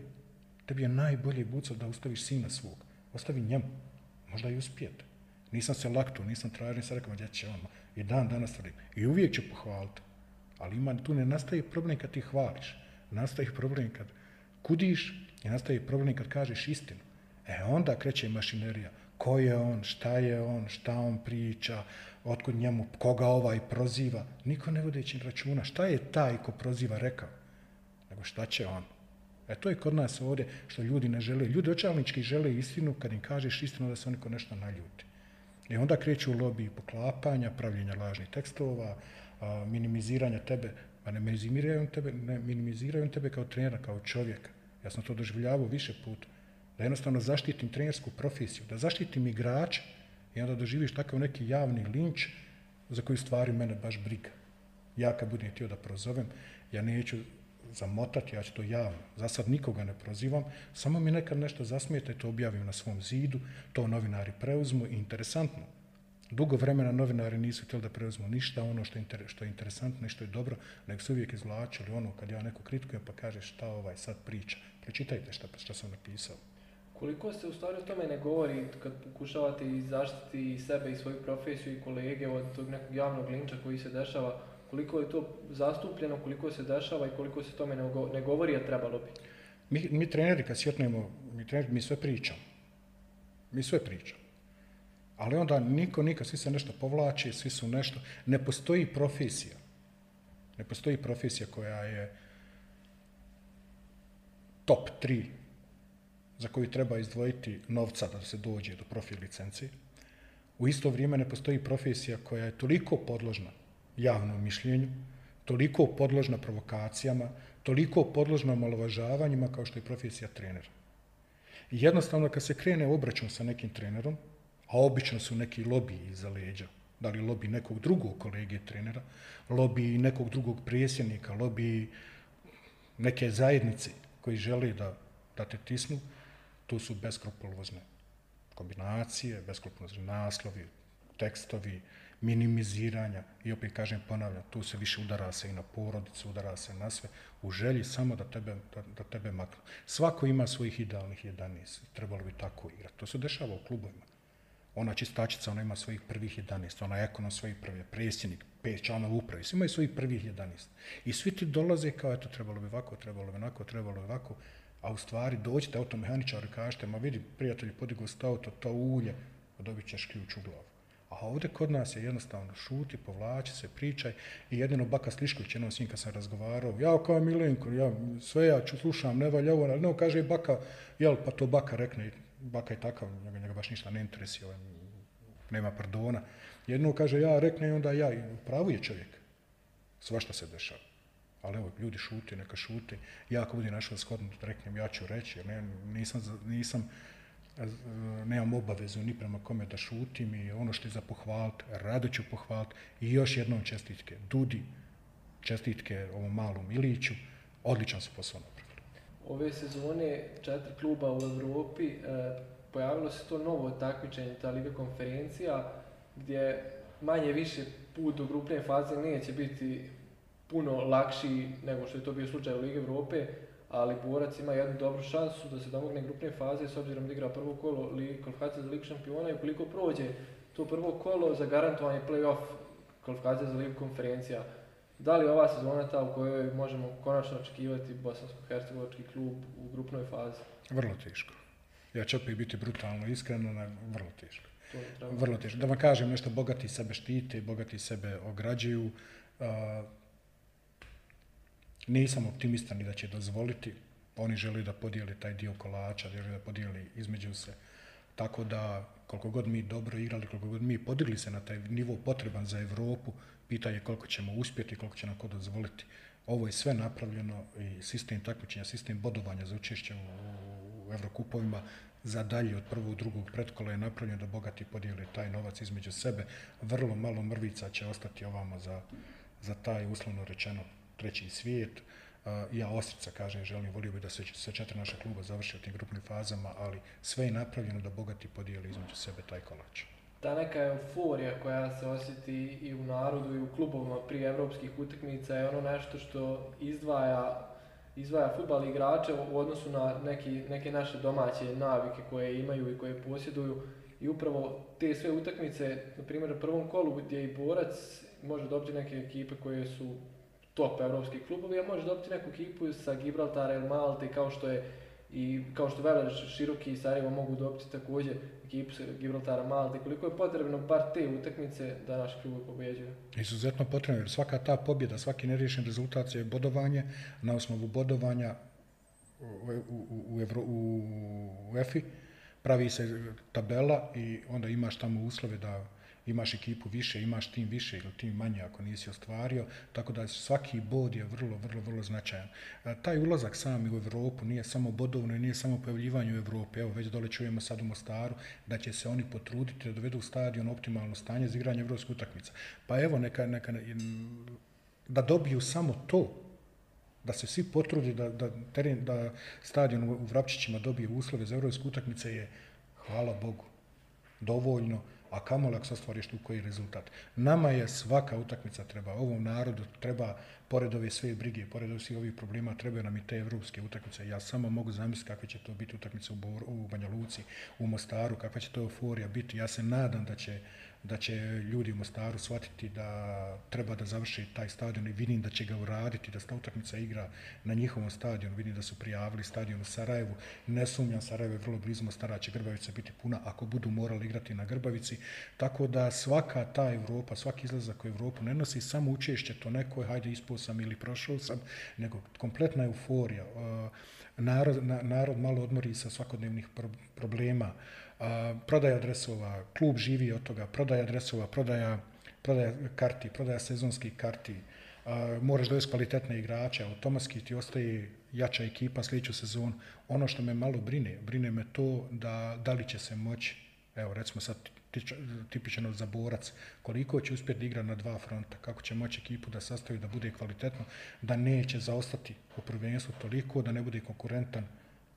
tebi je najbolje buco da ustaviš sina svog, ostavi njemu, možda i uspijete. Nisam se laktu, nisam tražio, nisam rekao, gdje će on, i dan danas tvrdim. I uvijek ću pohvaliti. Ali ima, tu ne nastaje problem kad ti hvališ. Nastaje problem kad kudiš i nastaje problem kad kažeš istinu. E onda kreće mašinerija. Ko je on, šta je on, šta on priča, otkud njemu, koga ovaj proziva. Niko ne vodeći računa. Šta je taj ko proziva rekao? Nego šta će on? E to je kod nas ovdje što ljudi ne žele. Ljudi očalnički žele istinu kad im kažeš istinu da se oniko nešto naljuti. I onda kreću lobby poklapanja, pravljenja lažnih tekstova, a, minimiziranja tebe, pa ne minimiziraju tebe, ne minimiziraju tebe kao trenera, kao čovjeka. Ja sam to doživljavao više puta. Da jednostavno zaštitim trenersku profesiju, da zaštitim igrača i onda doživiš takav neki javni linč za koju stvari mene baš briga. Ja kad budem htio da prozovem, ja neću zamotati, ja ću to javno. Za sad nikoga ne prozivam, samo mi nekad nešto zasmijete, to objavim na svom zidu, to novinari preuzmu i interesantno. Dugo vremena novinari nisu htjeli da preuzmu ništa, ono što je, inter, što je interesantno i što je dobro, nego su uvijek izvlačili ono kad ja neko kritikujem pa kaže šta ovaj sad priča. Pročitajte šta, šta sam napisao. Koliko se u stvari o tome ne govori kad pokušavate zaštiti sebe i svoju profesiju i kolege od tog nekog javnog linča koji se dešava, koliko je to zastupljeno, koliko se dešava i koliko se tome ne govori, a trebalo bi? Mi, mi treneri kad sjetnemo, mi treneri, mi sve pričamo. Mi sve pričamo. Ali onda niko, nikad, svi se nešto povlači, svi su nešto, ne postoji profesija. Ne postoji profesija koja je top 3 za koju treba izdvojiti novca da se dođe do profil licencije. U isto vrijeme ne postoji profesija koja je toliko podložna javnom mišljenju, toliko podložna provokacijama, toliko podložna malovažavanjima kao što je profesija trenera. I jednostavno kad se krene obračun sa nekim trenerom, a obično su neki lobiji iza leđa, da li lobi nekog drugog kolege trenera, lobi nekog drugog prijesjednika, lobi neke zajednice koji žele da, da te tisnu, tu su beskrupulozne kombinacije, beskrupulozne naslovi, tekstovi, minimiziranja i opet kažem ponavljam, tu se više udara se i na porodicu, udara se na sve, u želji samo da tebe, da, da tebe maknu. Svako ima svojih idealnih 11, trebalo bi tako igrati. To se dešava u klubovima. Ona čistačica, ona ima svojih prvih 11, ona ekonom svojih prvih, predsjednik, pet članov upravi, svi imaju svojih prvih 11. I svi ti dolaze kao, eto, trebalo bi ovako, trebalo bi onako, trebalo bi ovako, a u stvari dođete automehaničaru i kažete, ma vidi, prijatelji, podigo sto to, to ulje, dobit ćeš ključ u glavu. A ovdje kod nas je jednostavno šuti, povlači se, pričaj i jedino Baka Slišković, jednom s njim kad sam razgovarao, ja kao Milenko, ja sve ja ću slušam, ne valja ovo, no, kaže Baka, jel, pa to Baka rekne, Baka je takav, njega, njega baš ništa ne interesuje, ovaj, nema pardona. Jedno kaže ja rekne i onda ja, pravu je čovjek, svašta se dešava. Ali evo, ljudi šuti, neka šuti. Ja ako budem našao shodno reknem, ja ću reći, jer ne, nisam, nisam nemam obavezu ni prema kome da šutim i ono što je za pohvaliti, rado ću pohvaliti i još jednom čestitke. Dudi, čestitke ovom malom Iliću, odličan su posao napravili. Ove sezone četiri kluba u Evropi, e, pojavilo se to novo takmičenje, ta Liga konferencija, gdje manje više put do grupne faze neće biti puno lakši nego što je to bio slučaj u Lige Evrope, ali Borac ima jednu dobru šansu da se domogne grupne faze s obzirom da igra prvo kolo li, kvalifikacije za Ligu šampiona i ukoliko prođe to prvo kolo za garantovanje play-off kvalifikacije za Ligu konferencija. Da li ova sezona ta u kojoj možemo konačno očekivati bosansko-hercegovački klub u grupnoj fazi? Vrlo teško. Ja ću opet biti brutalno iskreno, vrlo teško. Vrlo teško. Da vam kažem nešto, bogati sebe štite, bogati sebe ograđuju. Uh, Nisam optimista ni da će dozvoliti, oni žele da podijeli taj dio kolača, žele da podijeli između se. Tako da, koliko god mi dobro igrali, koliko god mi podigli se na taj nivo potreban za Europu, pitanje koliko ćemo uspjeti, koliko će nam ko dozvoliti. Ovo je sve napravljeno i sistem takmičenja, sistem bodovanja za učešće u, u Evrokupovima za dalje od prvog, drugog pretkola je napravljeno da bogati podijeli taj novac između sebe. Vrlo malo mrvica će ostati ovamo za, za taj uslovno rečeno treći svijet. Ja osrca kažem, želim, volio bi da se sve četiri naše kluba završi u tim grupnim fazama, ali sve je napravljeno da bogati podijeli između sebe taj kolač. Ta neka euforija koja se osjeti i u narodu i u klubovima prije evropskih utakmica je ono nešto što izdvaja izdvaja futbal igrače u odnosu na neki, neke naše domaće navike koje imaju i koje posjeduju i upravo te sve utakmice, na primjer u prvom kolu gdje i borac može dobiti neke ekipe koje su top evropski klubovi, a može dobiti neku ekipu sa Gibraltara ili Malte kao što je i kao što Velež, Široki i Sarajevo mogu dobiti također ekipu sa Gibraltara, Malte, koliko je potrebno bar te utakmice da naš klub pobjeđuje? Izuzetno potrebno, jer svaka ta pobjeda, svaki neriješen rezultat je bodovanje, na osnovu bodovanja u, u, u, u EFI pravi se tabela i onda imaš tamo uslove da imaš ekipu više, imaš tim više ili tim manje ako nisi ostvario, tako da svaki bod je vrlo, vrlo, vrlo značajan. E, taj ulazak sami u Evropu nije samo bodovno i nije samo pojavljivanje u Evropi. Evo, već dole čujemo sad u Mostaru da će se oni potruditi da dovedu u stadion optimalno stanje za igranje evropske utakmice. Pa evo, neka, neka, da dobiju samo to, da se svi potrudi da, da, teren, da stadion u Vrapčićima dobije uslove za evropske utakmice je, hvala Bogu, dovoljno a kamoli ako se ostvariš tu koji rezultat. Nama je svaka utakmica treba, ovom narodu treba, pored ove sve brige, pored ove svih ovih problema, trebaju nam i te evropske utakmice. Ja samo mogu zamisliti kakve će to biti utakmice u, Bor, u Banja Luci, u Mostaru, kakva će to euforija biti. Ja se nadam da će da će ljudi u Mostaru shvatiti da treba da završi taj stadion i vidim da će ga uraditi, da sta utakmica igra na njihovom stadionu. Vidim da su prijavili stadion u Sarajevu. Ne sumnjam, Sarajevo je vrlo blizu Mostara, će Grbavica biti puna ako budu morali igrati na Grbavici. Tako da svaka ta Evropa, svaki izlazak u Evropu ne nosi samo učešće to neko, hajde ispao sam ili prošao sam, nego kompletna euforija. Narod, narod malo odmori sa svakodnevnih problema, prodaja dresova, klub živi od toga, prodaja dresova, prodaja, prodaja karti, prodaja sezonskih karti, moraš dovesti kvalitetne igrače, automatski ti ostaje jača ekipa sljedeću sezonu. Ono što me malo brine, brine me to da, da li će se moći, evo recimo sad tipičan za borac, koliko će uspjeti da igra na dva fronta, kako će moći ekipu da sastavi, da bude kvalitetno, da neće zaostati u prvenstvu toliko, da ne bude konkurentan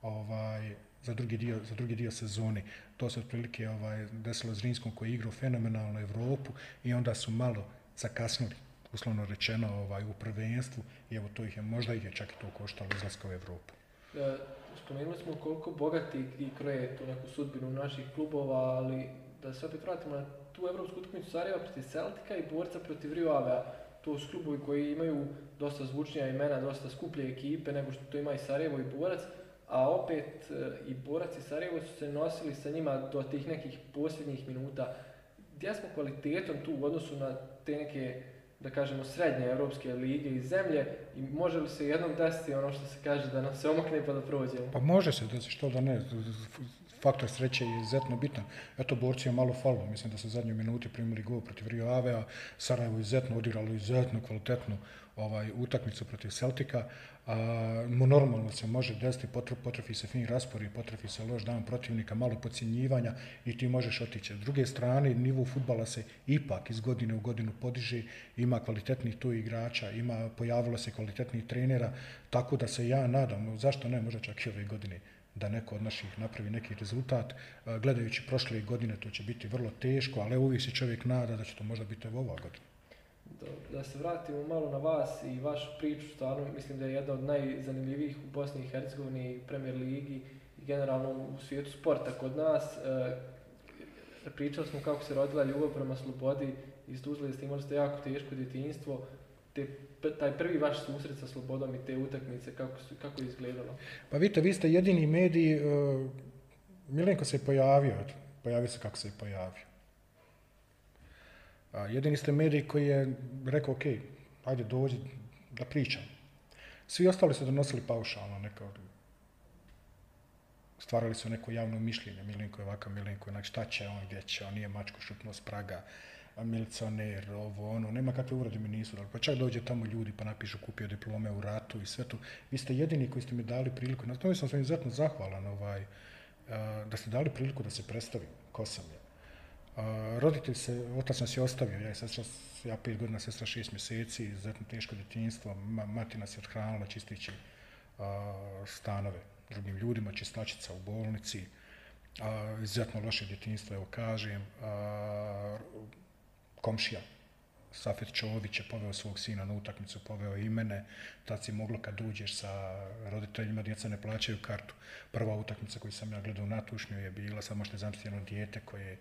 ovaj, za drugi dio, za drugi dio sezone. To se otprilike ovaj, desilo Zrinskom koji je igrao fenomenalno Evropu i onda su malo zakasnili uslovno rečeno ovaj, u prvenstvu i evo to ih je, možda ih je čak i to koštalo izlaska u Evropu. E, spomenuli smo koliko bogati i kroje tu neku sudbinu naših klubova, ali da se opet vratimo na tu evropsku utakmicu Sarajeva protiv Celtica i borca protiv Rio Avea. To su klubovi koji imaju dosta zvučnija imena, dosta skuplje ekipe nego što to ima i Sarajevo i Borac a opet e, i Borac i Sarajevo su se nosili sa njima do tih nekih posljednjih minuta. Gdje smo kvalitetom tu u odnosu na te neke, da kažemo, srednje evropske lige i zemlje i može li se jednom desiti ono što se kaže da nam se omokne pa da prođemo? Pa može se desiti, što da ne. Faktor sreće je izuzetno bitan. Eto, borci je malo falo. Mislim da su zadnje minuti primili gol protiv Rio Avea. Sarajevo je izuzetno odigralo izuzetno kvalitetnu ovaj utakmicu protiv Celtika. A, normalno se može desiti, potrefi se fin raspori, potrefi se loš dan protivnika, malo podcjenjivanja i ti možeš otići. S druge strane, nivo futbala se ipak iz godine u godinu podiže, ima kvalitetnih tu igrača, ima, pojavilo se kvalitetnih trenera, tako da se ja nadam, zašto ne, možda čak i ove godine, da neko od naših napravi neki rezultat. Gledajući prošle godine, to će biti vrlo teško, ali uvijek se čovjek nada da će to možda biti ova godina da se vratimo malo na vas i vašu priču, stvarno mislim da je jedna od najzanimljivijih u Bosni i Hercegovini Premier Ligi i generalno u svijetu sporta kod nas. E, pričali smo kako se rodila ljubav prema slobodi iz Tuzle, ste imali ste jako teško djetinjstvo, te, taj prvi vaš susret sa slobodom i te utakmice, kako, su, kako je izgledalo? Pa vidite, vi ste jedini mediji, uh, Milenko se pojavio, pojavio se kako se je pojavio. Jedini ste medij koji je rekao, ok, ajde dođi da pričam. Svi ostali su donosili paušalno neko stvarali su neko javno mišljenje, Milinko je ovakav, Milinko je onak, šta će on, gdje će on, nije mačku šutnuo s praga, milicioner, ovo, ono, nema kakve urede mi nisu dali. Pa čak dođe tamo ljudi pa napišu kupio diplome u ratu i sve to. Vi ste jedini koji ste mi dali priliku, na tome sam vam izuzetno zahvalan, ovaj, da ste dali priliku da se predstavim, ko sam je. roditelj se, otac nas je ostavio, ja sestra, ja pet godina, sestra šest mjeseci, izuzetno teško djetinjstvo, mati nas je odhranila čistići stanove drugim ljudima, čistačica u bolnici, a, izuzetno loše djetinjstvo, evo kažem, a, komšija Safet Čović je poveo svog sina na utakmicu, poveo i mene, tad si moglo kad uđeš sa roditeljima, djeca ne plaćaju kartu. Prva utakmica koju sam ja gledao na tušnju je bila, samo što je zamisliti dijete koje,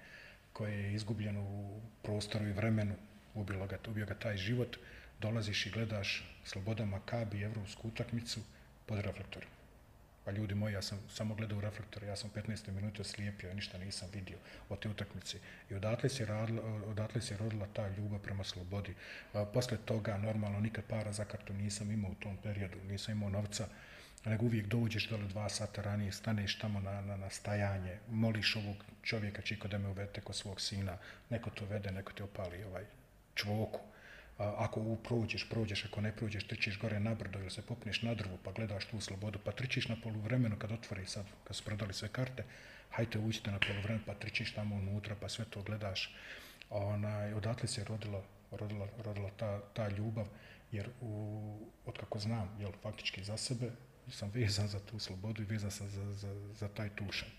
koje je izgubljeno u prostoru i vremenu, ubilo ga, ubio ga taj život, dolaziš i gledaš Sloboda Makabi, evropsku utakmicu pod reflektorima. Pa ljudi moji, ja sam samo gledao u reflektor, ja sam 15. minuta slijepio, ništa nisam vidio od te utakmice. I odatle se, radila, odatle se rodila ta ljubav prema slobodi. Posle toga, normalno, nikad para za kartu nisam imao u tom periodu, nisam imao novca, nego uvijek dođeš dole dva sata ranije, staneš tamo na, na, na stajanje, moliš ovog čovjeka čiko da me uvete kod svog sina, neko to vede, neko te opali ovaj čvoku ako prođeš, prođeš, ako ne prođeš, trčiš gore na brdo ili se popneš na drvu pa gledaš tu slobodu, pa trčiš na poluvremenu kad otvori sad, kad su prodali sve karte, hajte uđite na poluvremenu pa trčiš tamo unutra pa sve to gledaš. Onaj, odatle se rodila, rodila, rodila ta, ta ljubav, jer u, od kako znam, jel, faktički za sebe, sam vezan za tu slobodu i vezan sam za, za, za taj tušan.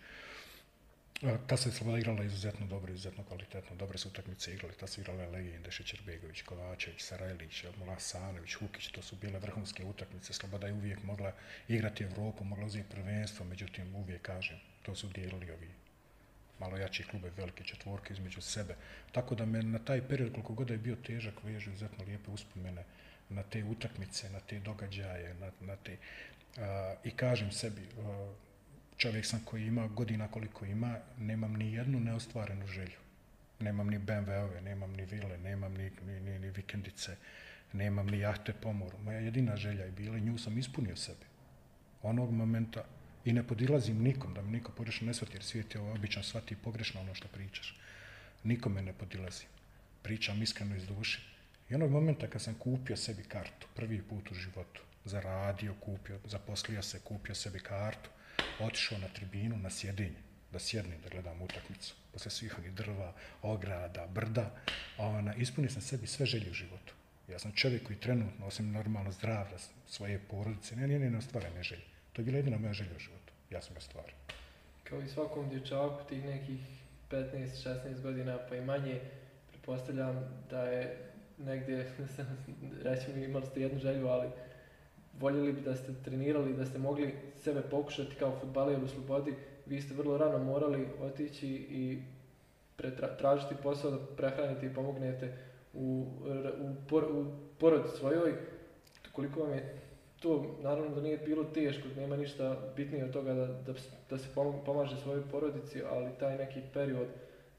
Ta se Sloboda igrala izuzetno dobro, izuzetno kvalitetno, dobre su utakmice igrali, ta su igrale legende, Šećerbegović, Kovačević, Sarajlić, Mulasanović, Hukić, to su bile vrhunske utakmice, Sloboda je uvijek mogla igrati Evropu, mogla uzeti prvenstvo, međutim uvijek kažem, to su dijelili ovi malo jači klube, velike četvorke između sebe. Tako da me na taj period, koliko god je bio težak, veže izuzetno lijepe uspomene na te utakmice, na te događaje, na, na te... I kažem sebi, čovjek sam koji ima godina koliko ima, nemam ni jednu neostvarenu želju. Nemam ni BMW-ove, nemam ni vile, nemam ni, ni, ni, ni vikendice, nemam ni jahte po moru. Moja jedina želja je bila i nju sam ispunio sebi. Onog momenta i ne podilazim nikom, da mi niko pogrešno ne shvati, jer svijet je obično shvati pogrešno ono što pričaš. Nikome ne podilazim. Pričam iskreno iz duše. I onog momenta kad sam kupio sebi kartu, prvi put u životu, zaradio, kupio, zaposlio se, kupio sebi kartu, otišao na tribinu, na sjedinje, da sjednem, da gledam utakmicu. Posle svih drva, ograda, brda, ona, ispunio sam sebi sve želje u životu. Ja sam čovjek koji trenutno, osim normalno zdravlja svoje porodice, ne, nije ne ostvarene želje. To je bila jedina moja želja u životu. Ja sam je stvario. Kao i svakom dječaku tih nekih 15-16 godina pa i manje, pretpostavljam da je negdje, [LAUGHS] reći mi imali ste jednu želju, ali voljeli bi da ste trenirali, da ste mogli sebe pokušati kao futbaler u slobodi, vi ste vrlo rano morali otići i tražiti posao da prehranite i pomognete u, u, por, u porodi svojoj. Koliko vam je to, naravno da nije bilo teško, nema ništa bitnije od toga da, da, da se pomaže svojoj porodici, ali taj neki period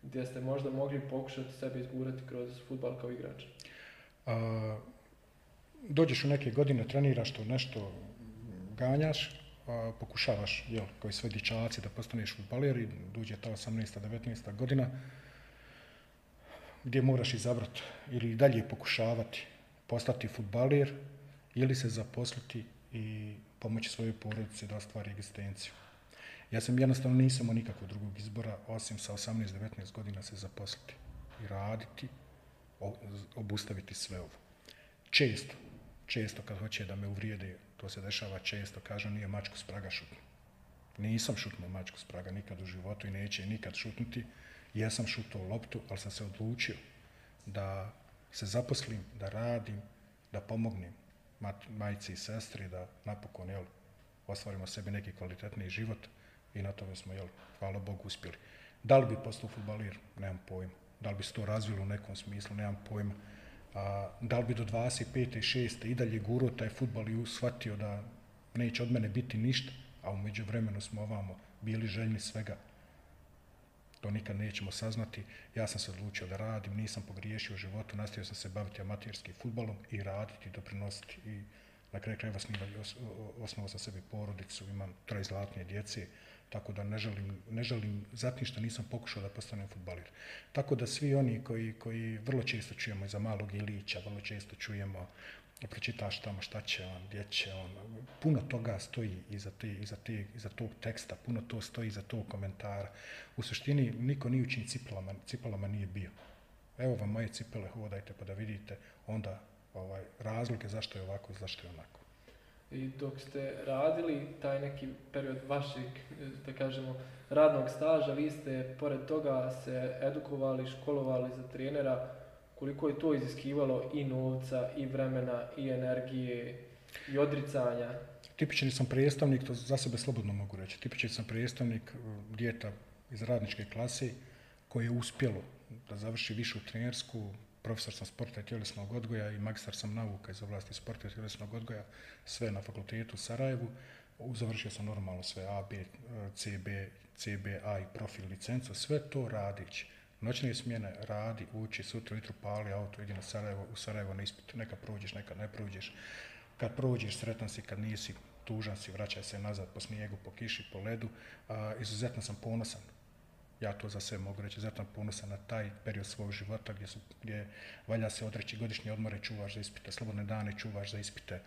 gdje ste možda mogli pokušati sebe izgurati kroz futbal kao igrač. A, dođeš u neke godine, treniraš to nešto, ganjaš, pokušavaš, jel, koji sve dičaci da postaneš futbaler i dođe ta 18. 19. godina, gdje moraš izabrati ili dalje pokušavati postati futbaler ili se zaposliti i pomoći svojoj porodici da ostvari egzistenciju. Ja sam jednostavno nisam imao nikakvog drugog izbora, osim sa 18-19 godina se zaposliti i raditi, obustaviti sve ovo. Često, često kad hoće da me uvrijede, to se dešava često, kažu nije mačku s praga. Nisam šutnuo mačku s praga nikad u životu i neće nikad šutnuti. Jesam šutao loptu, ali sam se odlučio da se zaposlim, da radim, da pomognem majci i sestri, da napokon jel, ostvarimo sebi neki kvalitetni život i na tome smo, jel, hvala Bogu, uspjeli. Da li bi postao futbalir? Nemam pojma. Da li bi se to razvilo u nekom smislu? Nemam pojma a, da li bi do 25. i 6. i dalje guro taj futbol i usvatio da neće od mene biti ništa, a umeđu vremenu smo ovamo bili željni svega. To nikad nećemo saznati. Ja sam se odlučio da radim, nisam pogriješio u životu, nastavio sam se baviti amaterskim futbolom i raditi, doprinositi i Na kraju krajeva osnovao sam sebi porodicu, imam troje zlatnije djece, tako da ne želim, ne želim zato što nisam pokušao da postanem futbalir. Tako da svi oni koji, koji vrlo često čujemo iza malog Ilića, vrlo često čujemo pročitaš tamo šta će on, gdje će on, puno toga stoji iza, te, iza, te, iza tog teksta, puno to stoji iza tog komentara. U suštini niko ni u čim cipelama, cipelama nije bio. Evo vam moje cipele, hodajte pa da vidite onda ovaj, razlike zašto je ovako i zašto je onako. I dok ste radili taj neki period vašeg, da kažemo, radnog staža, vi ste pored toga se edukovali, školovali za trenera, koliko je to iziskivalo i novca, i vremena, i energije, i odricanja? Tipični sam predstavnik, to za sebe slobodno mogu reći, tipični sam predstavnik uh, djeta iz radničke klase koje je uspjelo da završi višu trenersku, profesor sam sporta i tjelesnog odgoja i magistar sam nauka iz oblasti sporta i tjelesnog odgoja, sve na fakultetu u Sarajevu. Završio sam normalno sve A, B, CB, CBA i profil licencu, sve to radići. Noćne smjene radi, uči, sutra jutro pali auto, idi na Sarajevo, u Sarajevo na ispit, neka prođeš, neka ne prođeš. Kad prođeš, sretan si, kad nisi, tužan si, vraćaj se nazad po snijegu, po kiši, po ledu. A, izuzetno sam ponosan ja to za sebe mogu reći, zato ponosan na taj period svog života gdje, su, gdje valja se odreći godišnje odmore, čuvaš za ispite, slobodne dane čuvaš za ispite,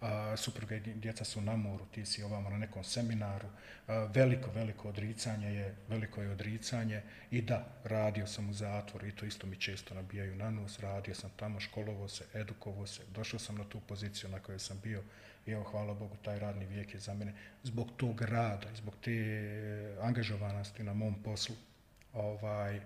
a, supruga i djeca su na moru, ti si ovamo na nekom seminaru, a, veliko, veliko odricanje je, veliko je odricanje i da, radio sam u zatvoru i to isto mi često nabijaju na nos, radio sam tamo, školovo se, edukovo se, došao sam na tu poziciju na kojoj sam bio i evo, hvala Bogu, taj radni vijek je za mene, zbog tog rada, zbog te angažovanosti na mom poslu, ovaj,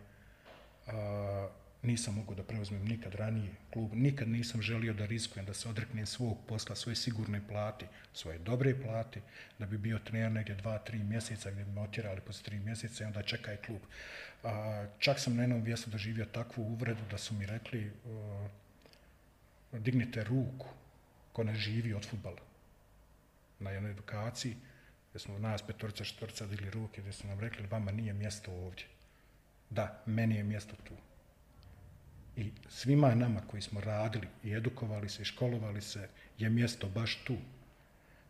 a, nisam mogu da preuzmem nikad ranije klub, nikad nisam želio da rizikujem, da se odreknem svog posla, svoje sigurne plati, svoje dobre plati, da bi bio trener negdje dva, tri mjeseca gdje bi me otjerali posle tri mjeseca i onda čekaj klub. A, čak sam na jednom mjestu doživio takvu uvredu da su mi rekli a, dignite ruku ko ne živi od futbala na jednoj edukaciji, gdje smo nas petorca, štorca digli ruke, gdje su nam rekli, vama nije mjesto ovdje. Da, meni je mjesto tu. I svima nama koji smo radili i edukovali se i školovali se, je mjesto baš tu.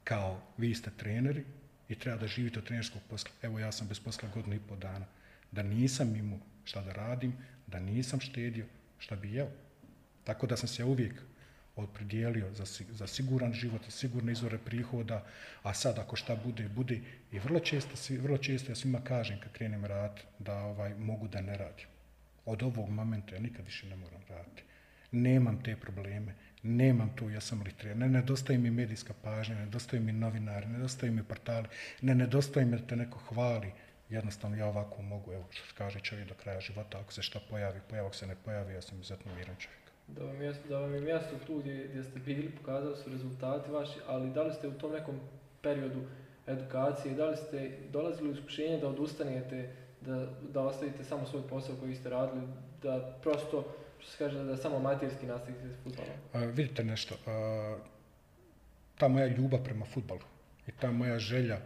Kao vi ste treneri i treba da živite od trenerskog posla. Evo ja sam bez posla godinu i pol dana. Da nisam imao šta da radim, da nisam štedio, šta bi jeo. Tako da sam se uvijek opredijelio za, za siguran život i sigurne izvore prihoda, a sad ako šta bude, bude. I vrlo često, vrlo često ja svima kažem kad krenem rad da ovaj mogu da ne radim. Od ovog momenta ja nikad više ne moram raditi. Nemam te probleme, nemam tu, ja sam litrija, ne nedostaje mi medijska pažnja, ne nedostaje mi novinari, ne nedostaje mi portali, ne nedostaje mi da te neko hvali, jednostavno ja ovako mogu, evo što kaže čovjek do kraja života, ako se šta pojavi, pojavi, se ne pojavi, ja sam izuzetno miran čovjek da vam, mjesto, da vam je mjesto tu gdje, gdje ste bili, pokazali su rezultati vaši, ali da li ste u tom nekom periodu edukacije, da li ste dolazili u iskušenje da odustanete, da, da ostavite samo svoj posao koji ste radili, da prosto, što se kaže, da samo amaterski nastavite s futbolom? Vidite nešto, a, ta moja ljubav prema futbalu i ta moja želja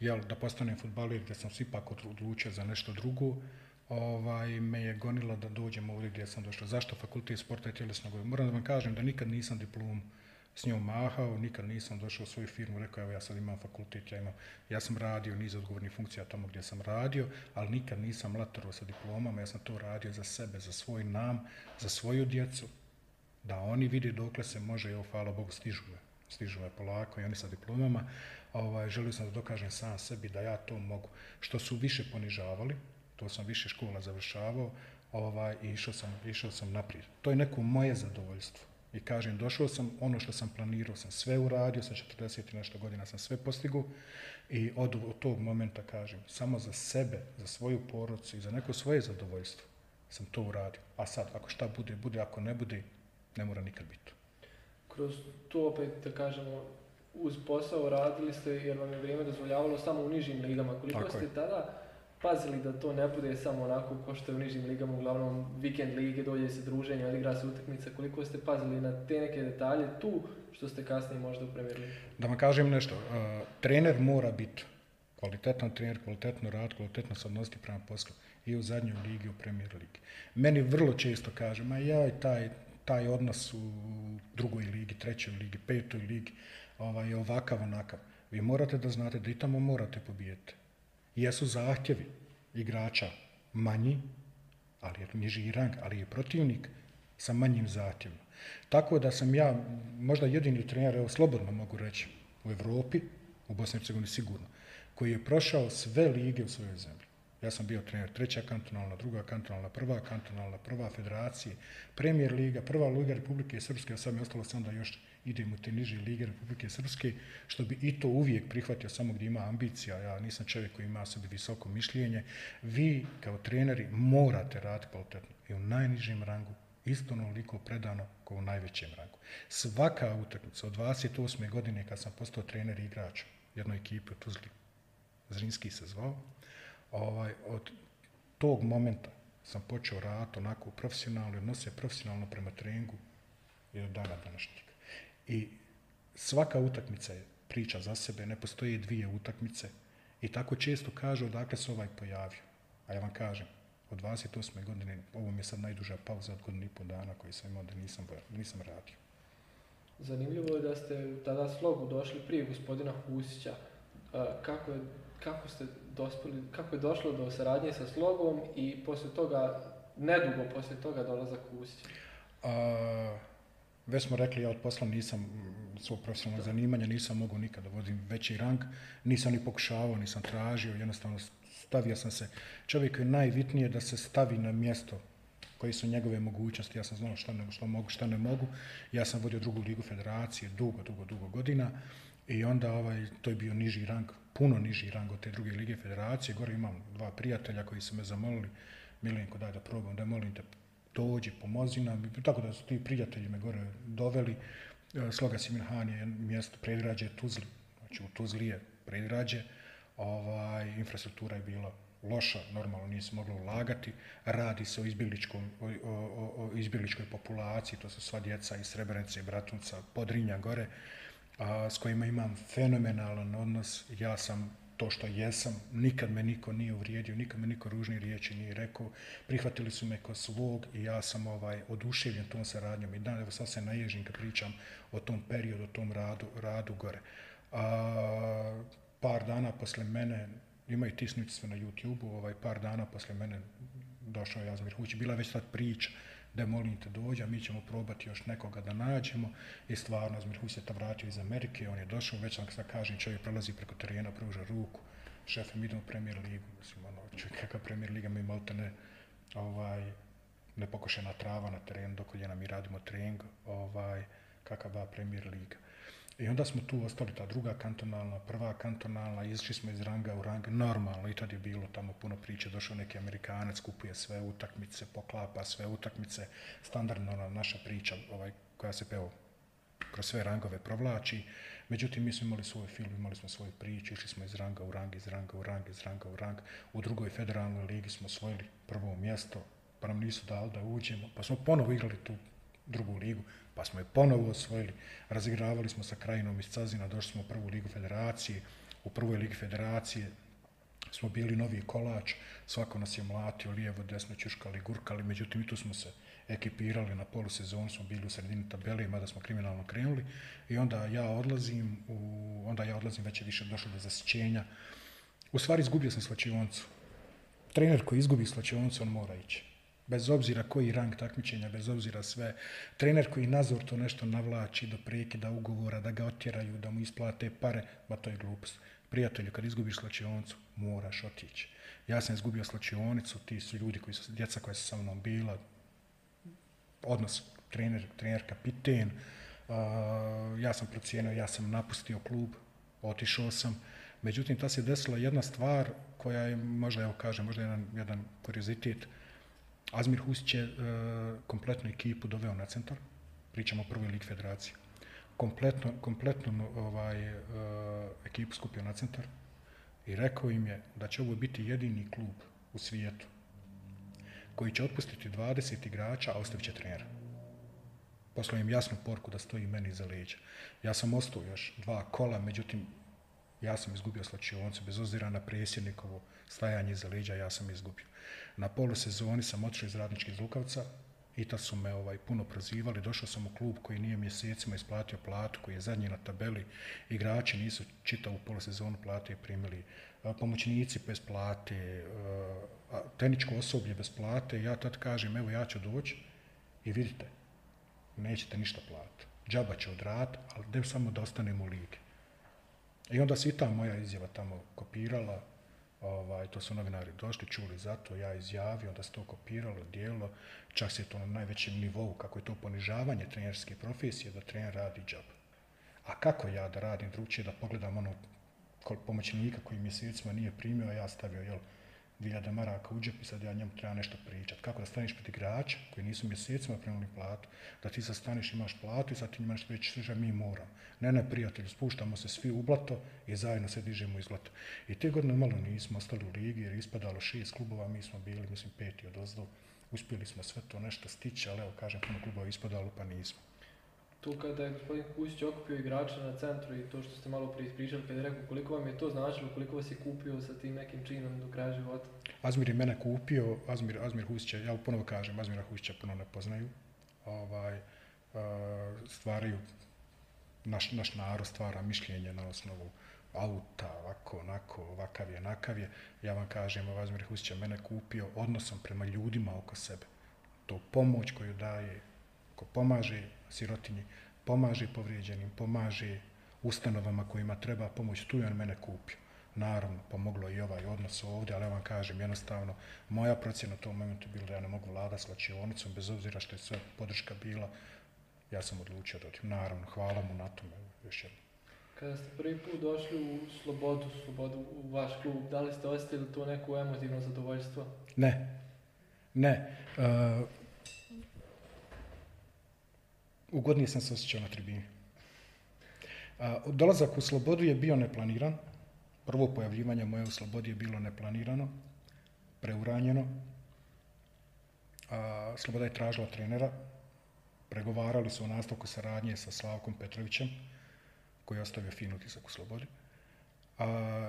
jel, da postanem futbalir, gdje sam se ipak odlučio za nešto drugo, ovaj, me je gonilo da dođem ovdje gdje sam došao. Zašto fakultet sporta i tjelesnog? Moram da vam kažem da nikad nisam diplom s njom mahao, nikad nisam došao u svoju firmu, rekao evo ja sad imam fakultet, ja imam, ja sam radio niz odgovornih funkcija tamo gdje sam radio, ali nikad nisam lataro sa diplomama, ja sam to radio za sebe, za svoj nam, za svoju djecu, da oni vide dokle se može, evo hvala Bogu stižu me, stižu me polako i oni sa diplomama, ovaj, želio sam da dokažem sam sebi da ja to mogu. Što su više ponižavali, to sam više škola završavao ovaj, i išao sam, išao sam naprijed. To je neko moje zadovoljstvo. I kažem, došao sam, ono što sam planirao, sam sve uradio, sa 40 i nešto godina sam sve postigu i od, od tog momenta kažem, samo za sebe, za svoju porodcu i za neko svoje zadovoljstvo sam to uradio. A sad, ako šta bude, bude, ako ne bude, ne mora nikad biti. Kroz to opet, da kažemo, uz posao radili ste, jer vam je vrijeme dozvoljavalo samo u nižim ligama. Koliko Tako ste je. tada pazili da to ne bude samo onako ko što je u nižim ligama, uglavnom vikend lige, dođe se druženje, odigra se utakmica, koliko ste pazili na te neke detalje tu što ste kasnije možda u? Da vam kažem nešto, uh, trener mora biti kvalitetan trener, kvalitetno rad, kvalitetno se odnositi prema poslu i u zadnjoj ligi u Premier Ligi. Meni vrlo često kaže, ma jaj, taj taj odnos u drugoj ligi, trećoj ligi, petoj ligi ovaj, ovakav, onakav. Vi morate da znate da i tamo morate pobijeti. Jesu zahtjevi igrača manji, ali je niži rang, ali je protivnik sa manjim zahtjevima. Tako da sam ja možda jedini trener, evo slobodno mogu reći, u Europi, u Bosni i Hercegovini sigurno, koji je prošao sve lige u svojoj zemlji. Ja sam bio trener treća kantonalna, druga kantonalna, prva kantonalna, prva federacije, premijer liga, prva liga Republike Srpske, a sad mi je ostalo sam da još idem u te niže lige Republike Srpske, što bi i to uvijek prihvatio samo gdje ima ambicija. Ja nisam čovjek koji ima sebi visoko mišljenje. Vi kao treneri morate raditi kvalitetno i u najnižem rangu isto onoliko predano kao u najvećem rangu. Svaka utakmica od 28. godine kad sam postao trener i igrač jednoj ekipi u Tuzli, Zrinski se zvao, ovaj, od tog momenta sam počeo raditi onako profesionalno, odnose profesionalno prema treningu i od dana današnjeg. I svaka utakmica je priča za sebe, ne postoje dvije utakmice i tako često kažu odakle se ovaj pojavio. A ja vam kažem, od 28. godine, ovo mi je sad najduža pauza od godinu i pol dana sam imao da nisam, nisam radio. Zanimljivo je da ste tada slogu došli prije gospodina Husića. Kako je, kako ste dospeli, kako je došlo do saradnje sa slogom i poslije toga, nedugo poslije toga dolazak Husića? A, već smo rekli, ja od posla nisam svog profesionalnog zanimanja, nisam mogao nikada da vodim veći rang, nisam ni pokušavao, nisam tražio, jednostavno stavio sam se. Čovjek je najvitnije da se stavi na mjesto koji su njegove mogućnosti. Ja sam znao šta, ne, šta mogu, šta ne mogu. Ja sam vodio drugu ligu federacije dugo, dugo, dugo godina i onda ovaj, to je bio niži rang, puno niži rang od te druge lige federacije. Gore imam dva prijatelja koji su me zamolili, Milenko daj da probam, da molim te dođi, pomozi nam. Tako da su ti prijatelji me gore doveli. E, Sloga Simirhan je mjesto predgrađe Tuzli, znači u Tuzli je predgrađe ovaj, infrastruktura je bila loša, normalno nije se moglo ulagati, radi se o, o, o, o izbjegličkoj populaciji, to su sva djeca iz Srebrenice, Bratunca, Podrinja gore, a, s kojima imam fenomenalan odnos, ja sam to što jesam, nikad me niko nije uvrijedio, nikad me niko ružni riječi nije rekao, prihvatili su me kao svog i ja sam ovaj oduševljen tom saradnjom. I dan, evo sad se naježim kad pričam o tom periodu, o tom radu, radu gore. A, par dana posle mene, ima i tisnici sve na YouTube-u, ovaj, par dana posle mene došao Jazmir Huć, bila već sad priča da molim te dođa, mi ćemo probati još nekoga da nađemo i stvarno Jazmir Huć se ta vratio iz Amerike, on je došao, već sam sad kažem, čovjek prelazi preko terena, pruža ruku, šef, mi idemo u premier ligu, mislim, ono, čovjek, kakav premier liga, mi malte ne, ovaj, nepokošena trava na terenu, dok je mi radimo trening, ovaj, kakav da premier liga. I onda smo tu ostali, ta druga kantonalna, prva kantonalna, išli smo iz ranga u rang, normalno, i tad je bilo tamo puno priče, došao neki Amerikanac, kupuje sve utakmice, poklapa sve utakmice, standardno ona naša priča ovaj, koja se peo kroz sve rangove provlači. Međutim, mi smo imali svoj film, imali smo svoju priču, išli smo iz ranga u rang, iz ranga u rang, iz ranga u rang. U drugoj federalnoj ligi smo osvojili prvo mjesto, pa nam nisu dali da uđemo, pa smo ponovo igrali tu drugu ligu, pa smo je ponovo osvojili. Razigravali smo sa krajinom iz Cazina, došli smo u prvu ligu federacije. U prvoj ligi federacije smo bili novi kolač, svako nas je mlatio lijevo, desno, čuškali, gurkali, međutim i tu smo se ekipirali na polusezonu, smo bili u sredini tabele, mada smo kriminalno krenuli i onda ja odlazim, u, onda ja odlazim već je više došlo do zasićenja. U stvari izgubio sam slačioncu. Trener koji izgubi slačioncu, on mora ići bez obzira koji rang takmičenja, bez obzira sve. Trener koji nazor to nešto navlači do prekida ugovora, da ga otjeraju, da mu isplate pare, ba to je glupost. Prijatelju, kad izgubiš slačionicu, moraš otići. Ja sam izgubio slačionicu, ti su ljudi koji su, djeca koja su sa mnom bila, odnos trener, trener kapiten, uh, ja sam procijenio, ja sam napustio klub, otišao sam, međutim, ta se desila jedna stvar koja je, možda, evo kažem, možda jedan, jedan kuriozitet, Azmir Husić je uh, kompletnu ekipu doveo na centar, pričamo o prvoj lig federacije, kompletno, kompletno ovaj, uh, ekipu skupio na centar i rekao im je da će ovo biti jedini klub u svijetu koji će otpustiti 20 igrača, a ostavit će trenera. Poslao im jasnu porku da stoji meni za leđa. Ja sam ostao još dva kola, međutim, ja sam izgubio slačioncu, bez ozira na presjednikovo stajanje iza leđa, ja sam izgubio. Na polusezoni sam otišao iz Radničke iz Lukavca, i ta su me ovaj, puno prozivali. Došao sam u klub koji nije mjesecima isplatio platu, koji je zadnji na tabeli. Igrači nisu čitavu polosezonu plate primili. Pomoćnici bez plate, tehničko osoblje bez plate. Ja tad kažem, evo ja ću doći i vidite, nećete ništa platiti. Džaba će odrat, ali samo da ostanemo u ligi. I onda se i ta moja izjava tamo kopirala, ovaj, to su novinari došli, čuli za to, ja izjavio, onda se to kopiralo, dijelo, čak se to na najvećem nivou, kako je to ponižavanje trenerske profesije, da trener radi džab. A kako ja da radim drugčije, da pogledam ono pomoćnika koji mjesecima nije primio, a ja stavio, jel, 2000 maraka u džep i sad ja njemu treba nešto pričat. Kako da staneš pred igrača koji nisu mjesecima primili platu, da ti sad staneš imaš platu i sad ti imaš reći sve mi moram. Ne, ne, prijatelju, spuštamo se svi u blato i zajedno se dižemo iz blata. I te godine malo nismo ostali u ligi jer je ispadalo šest klubova, mi smo bili, mislim, peti od ozdo. Uspjeli smo sve to nešto stići, ali evo, kažem, puno klubova ispadalo pa nismo tu kada je gospodin Kusić okupio igrača na centru i to što ste malo prije ispričali, kada je rekao koliko vam je to značilo, koliko vas je kupio sa tim nekim činom do kraja života? Azmir je mene kupio, Azmir, Azmir Husića, ja ponovo kažem, Azmira Husića puno ne poznaju, ovaj, stvaraju, naš, naš narod stvara mišljenje na osnovu auta, ovako, onako, ovakav je, nakav je. Ja vam kažem, Azmir Husića mene kupio odnosom prema ljudima oko sebe. To pomoć koju daje, ko pomaže sirotinji, pomaže povrijeđenim, pomaže ustanovama kojima treba pomoć, tu je on mene kupio. Naravno, pomoglo i ovaj odnos ovdje, ali ja vam kažem, jednostavno, moja procjena u tom momentu bila da ja ne mogu vlada s lačionicom, bez obzira što je sve podrška bila, ja sam odlučio da odim. Naravno, hvala mu na tome, još jednom. Kada ste prvi put došli u Slobodu, Slobodu u vaš klub, da li ste osjetili to neko emotivno zadovoljstvo? Ne, ne. Uh, ugodnije sam se osjećao na tribini. dolazak u Slobodu je bio neplaniran. Prvo pojavljivanje moje u Slobodi je bilo neplanirano, preuranjeno. Sloboda je tražila trenera. Pregovarali su o nastavku saradnje sa Slavkom Petrovićem, koji je ostavio fin utisak u Slobodi.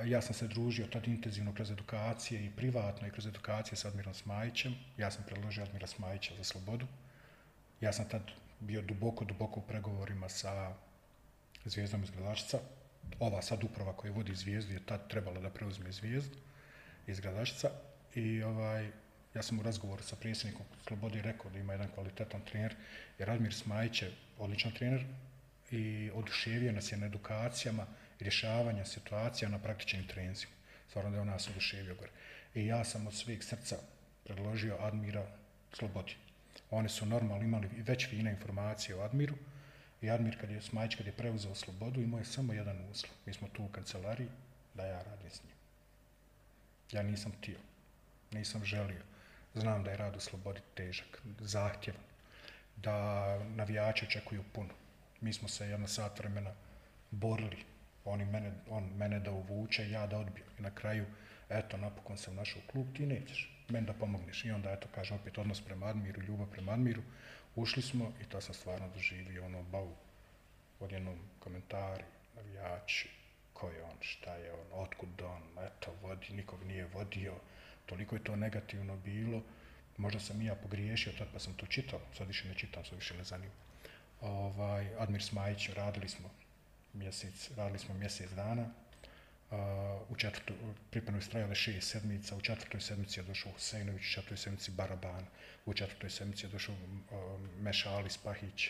Ja sam se družio tad intenzivno kroz edukacije i privatno i kroz edukacije sa Admirom Smajićem. Ja sam predložio Admira Smajića za Slobodu. Ja sam tad bio duboko, duboko u pregovorima sa zvijezdom iz Gradačica. Ova sad uprava koja vodi zvijezdu je tad trebala da preuzme zvijezdu iz Gradačica i ovaj, ja sam u razgovoru sa predsjednikom Slobodi rekao da ima jedan kvalitetan trener, jer Admir Smajić je odličan trener i oduševio nas je na edukacijama rješavanja situacija na praktičnim trenicima. Stvarno da je on nas oduševio gore. I ja sam od svih srca predložio Admira Slobodi. Oni su normalno imali već fine informacije o Admiru i Admir kad je Smajić kad je preuzeo slobodu imao je samo jedan uslov. Mi smo tu u kancelariji da ja radim s njim. Ja nisam htio, nisam želio. Znam da je rad u slobodi težak, zahtjevan, da navijači očekuju puno. Mi smo se jedno sat vremena borili, oni mene, on mene da uvuče, ja da odbijem. I na kraju, eto, napokon sam našao klub, ti nećeš meni da pomogneš. I onda, eto, kaže opet odnos prema Admiru, ljubav prema Admiru. Ušli smo i to sam stvarno doživio, ono, bau, odjednom komentari, navijači, ko je on, šta je on, otkud on, eto, vodi, nikog nije vodio, toliko je to negativno bilo, možda sam i ja pogriješio, tad pa sam to čitao, sad više ne čitam, sad više ne zanima. Ovaj, Admir Smajić, radili smo mjesec, radili smo mjesec dana, u četvrtu, pripreme strajale šest sedmica, u četvrtoj sedmici je došao Husejnović, u četvrtoj sedmici Baraban, u četvrtoj sedmici je došao Mešali Spahić,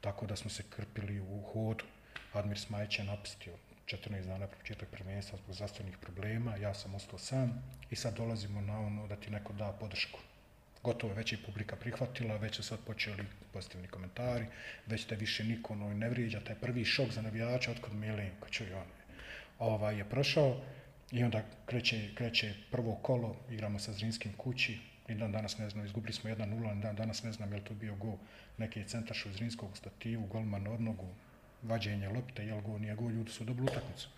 tako da smo se krpili u hodu. Admir Smajić je napustio 14 dana početak prvenstva zbog zdravstvenih problema, ja sam ostao sam i sad dolazimo na ono da ti neko da podršku. Gotovo već je publika prihvatila, već su sad počeli pozitivni komentari, već te više niko ne vrijeđa, taj prvi šok za navijača otkud Milenko, čuj on, ovaj, je prošao i onda kreće, kreće prvo kolo, igramo sa Zrinskim kući, i dan danas ne znam, izgubili smo 1-0, dan danas ne znam je li to bio go neki centaršu iz Zrinskog stativu, golman odnogu, vađenje lopte, jel go, nije go, ljudi su dobili utakmicu.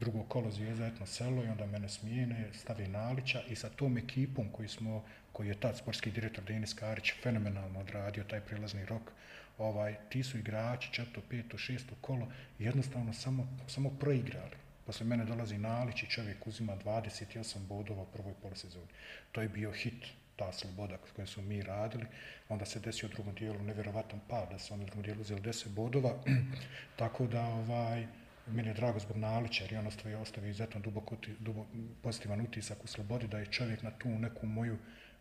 Drugo kolo zvijezda etno selo i onda mene smijene, stavi Nalića i sa tom ekipom koji smo, koji je tad sportski direktor Denis Karić fenomenalno odradio taj prilazni rok, ovaj, ti su igrači četvrto, peto, šesto kolo jednostavno samo, samo proigrali Posle mene dolazi Nalić i čovjek uzima 28 bodova u prvoj polusezoni. To je bio hit. ta sloboda s kojom smo mi radili, onda se desio u drugom dijelu nevjerovatan pad, da su oni u drugom dijelu uzeli 10 bodova, [CLEARS THROAT] tako da ovaj, meni je drago zbog Nalića, jer je on ostavio, ostavio izuzetno duboko, dubok, pozitivan utisak u slobodi, da je čovjek na tu neku moju,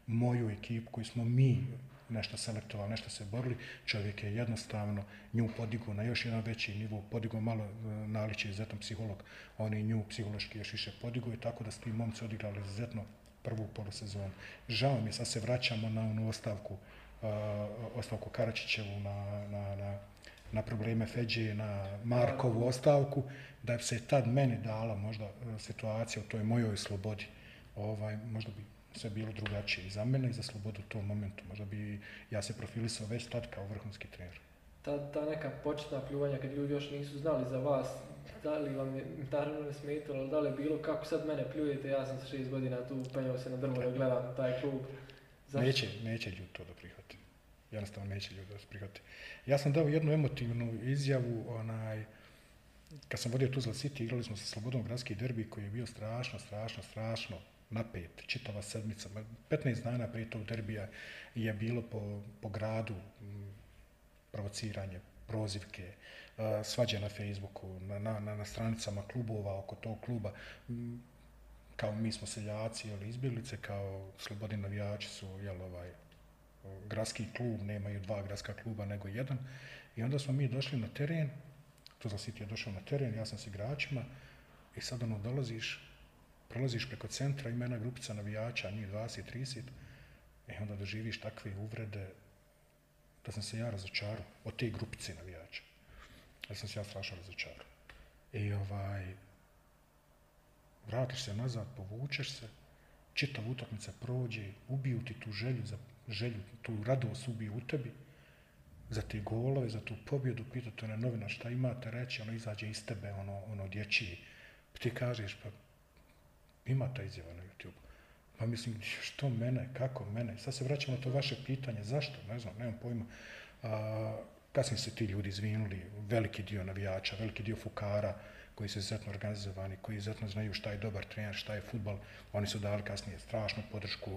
moju ekipu koju smo mi nešto selektovali, nešto se borili, čovjek je jednostavno nju podigao na još jedan veći nivo, podigao malo e, Nalić izuzetno psiholog, on je nju psihološki još više podigao i tako da su ti momci odigrali izuzetno prvu polosezonu. Žao mi je, sad se vraćamo na onu ostavku, uh, ostavku Karačićevu na, na, na, na probleme Feđe, na Markovu ostavku, da bi se tad meni dala možda e, situacija u toj mojoj slobodi, ovaj, možda bi sve bilo drugačije i za mene i za slobodu u tom momentu. Možda bi ja se profilisao već tad kao vrhunski trener. Ta, ta neka početna pljuvanja kad ljudi još nisu znali za vas, da li vam je naravno ne smetalo, da li je bilo kako sad mene pljujete, ja sam sa šest godina tu penjao se na drvo da gledam taj klub. Zašto? Neće, neće ljudi to da prihvati. Jednostavno neće ljudi da prihvati. Ja sam dao jednu emotivnu izjavu, onaj, kad sam vodio Tuzla City, igrali smo sa Slobodom gradski derbi koji je bio strašno, strašno, strašno napet, čitava sedmica. 15 dana prije tog derbija je bilo po, po gradu provociranje, prozivke, svađe na Facebooku, na, na, na stranicama klubova oko tog kluba. Kao mi smo seljaci ili izbjeglice, kao slobodni navijači su jel, ovaj, gradski klub, nemaju dva gradska kluba nego jedan. I onda smo mi došli na teren, Tuzla City je došao na teren, ja sam s igračima i sad ono dolaziš, prolaziš preko centra, ima jedna grupica navijača, njih 20-30, i onda doživiš takve uvrede, da sam se ja razočarao od te grupice navijača. Da sam se ja strašno razočarao. I ovaj, vratiš se nazad, povučeš se, čitav utakmica prođe, ubiju ti tu želju, za, želju tu radost ubiju u tebi, za te golove, za tu pobjedu, pita to na novina šta imate reći, ono izađe iz tebe, ono, ono dječiji. Pa ti kažeš, pa ima ta izjava na YouTube. Pa mislim, što mene, kako mene? Sad se vraćamo na to vaše pitanje, zašto? Ne znam, nemam pojma. A, kasnije se ti ljudi izvinuli, veliki dio navijača, veliki dio fukara, koji su izuzetno organizovani, koji izuzetno znaju šta je dobar trener, šta je futbal, oni su dali kasnije strašnu podršku,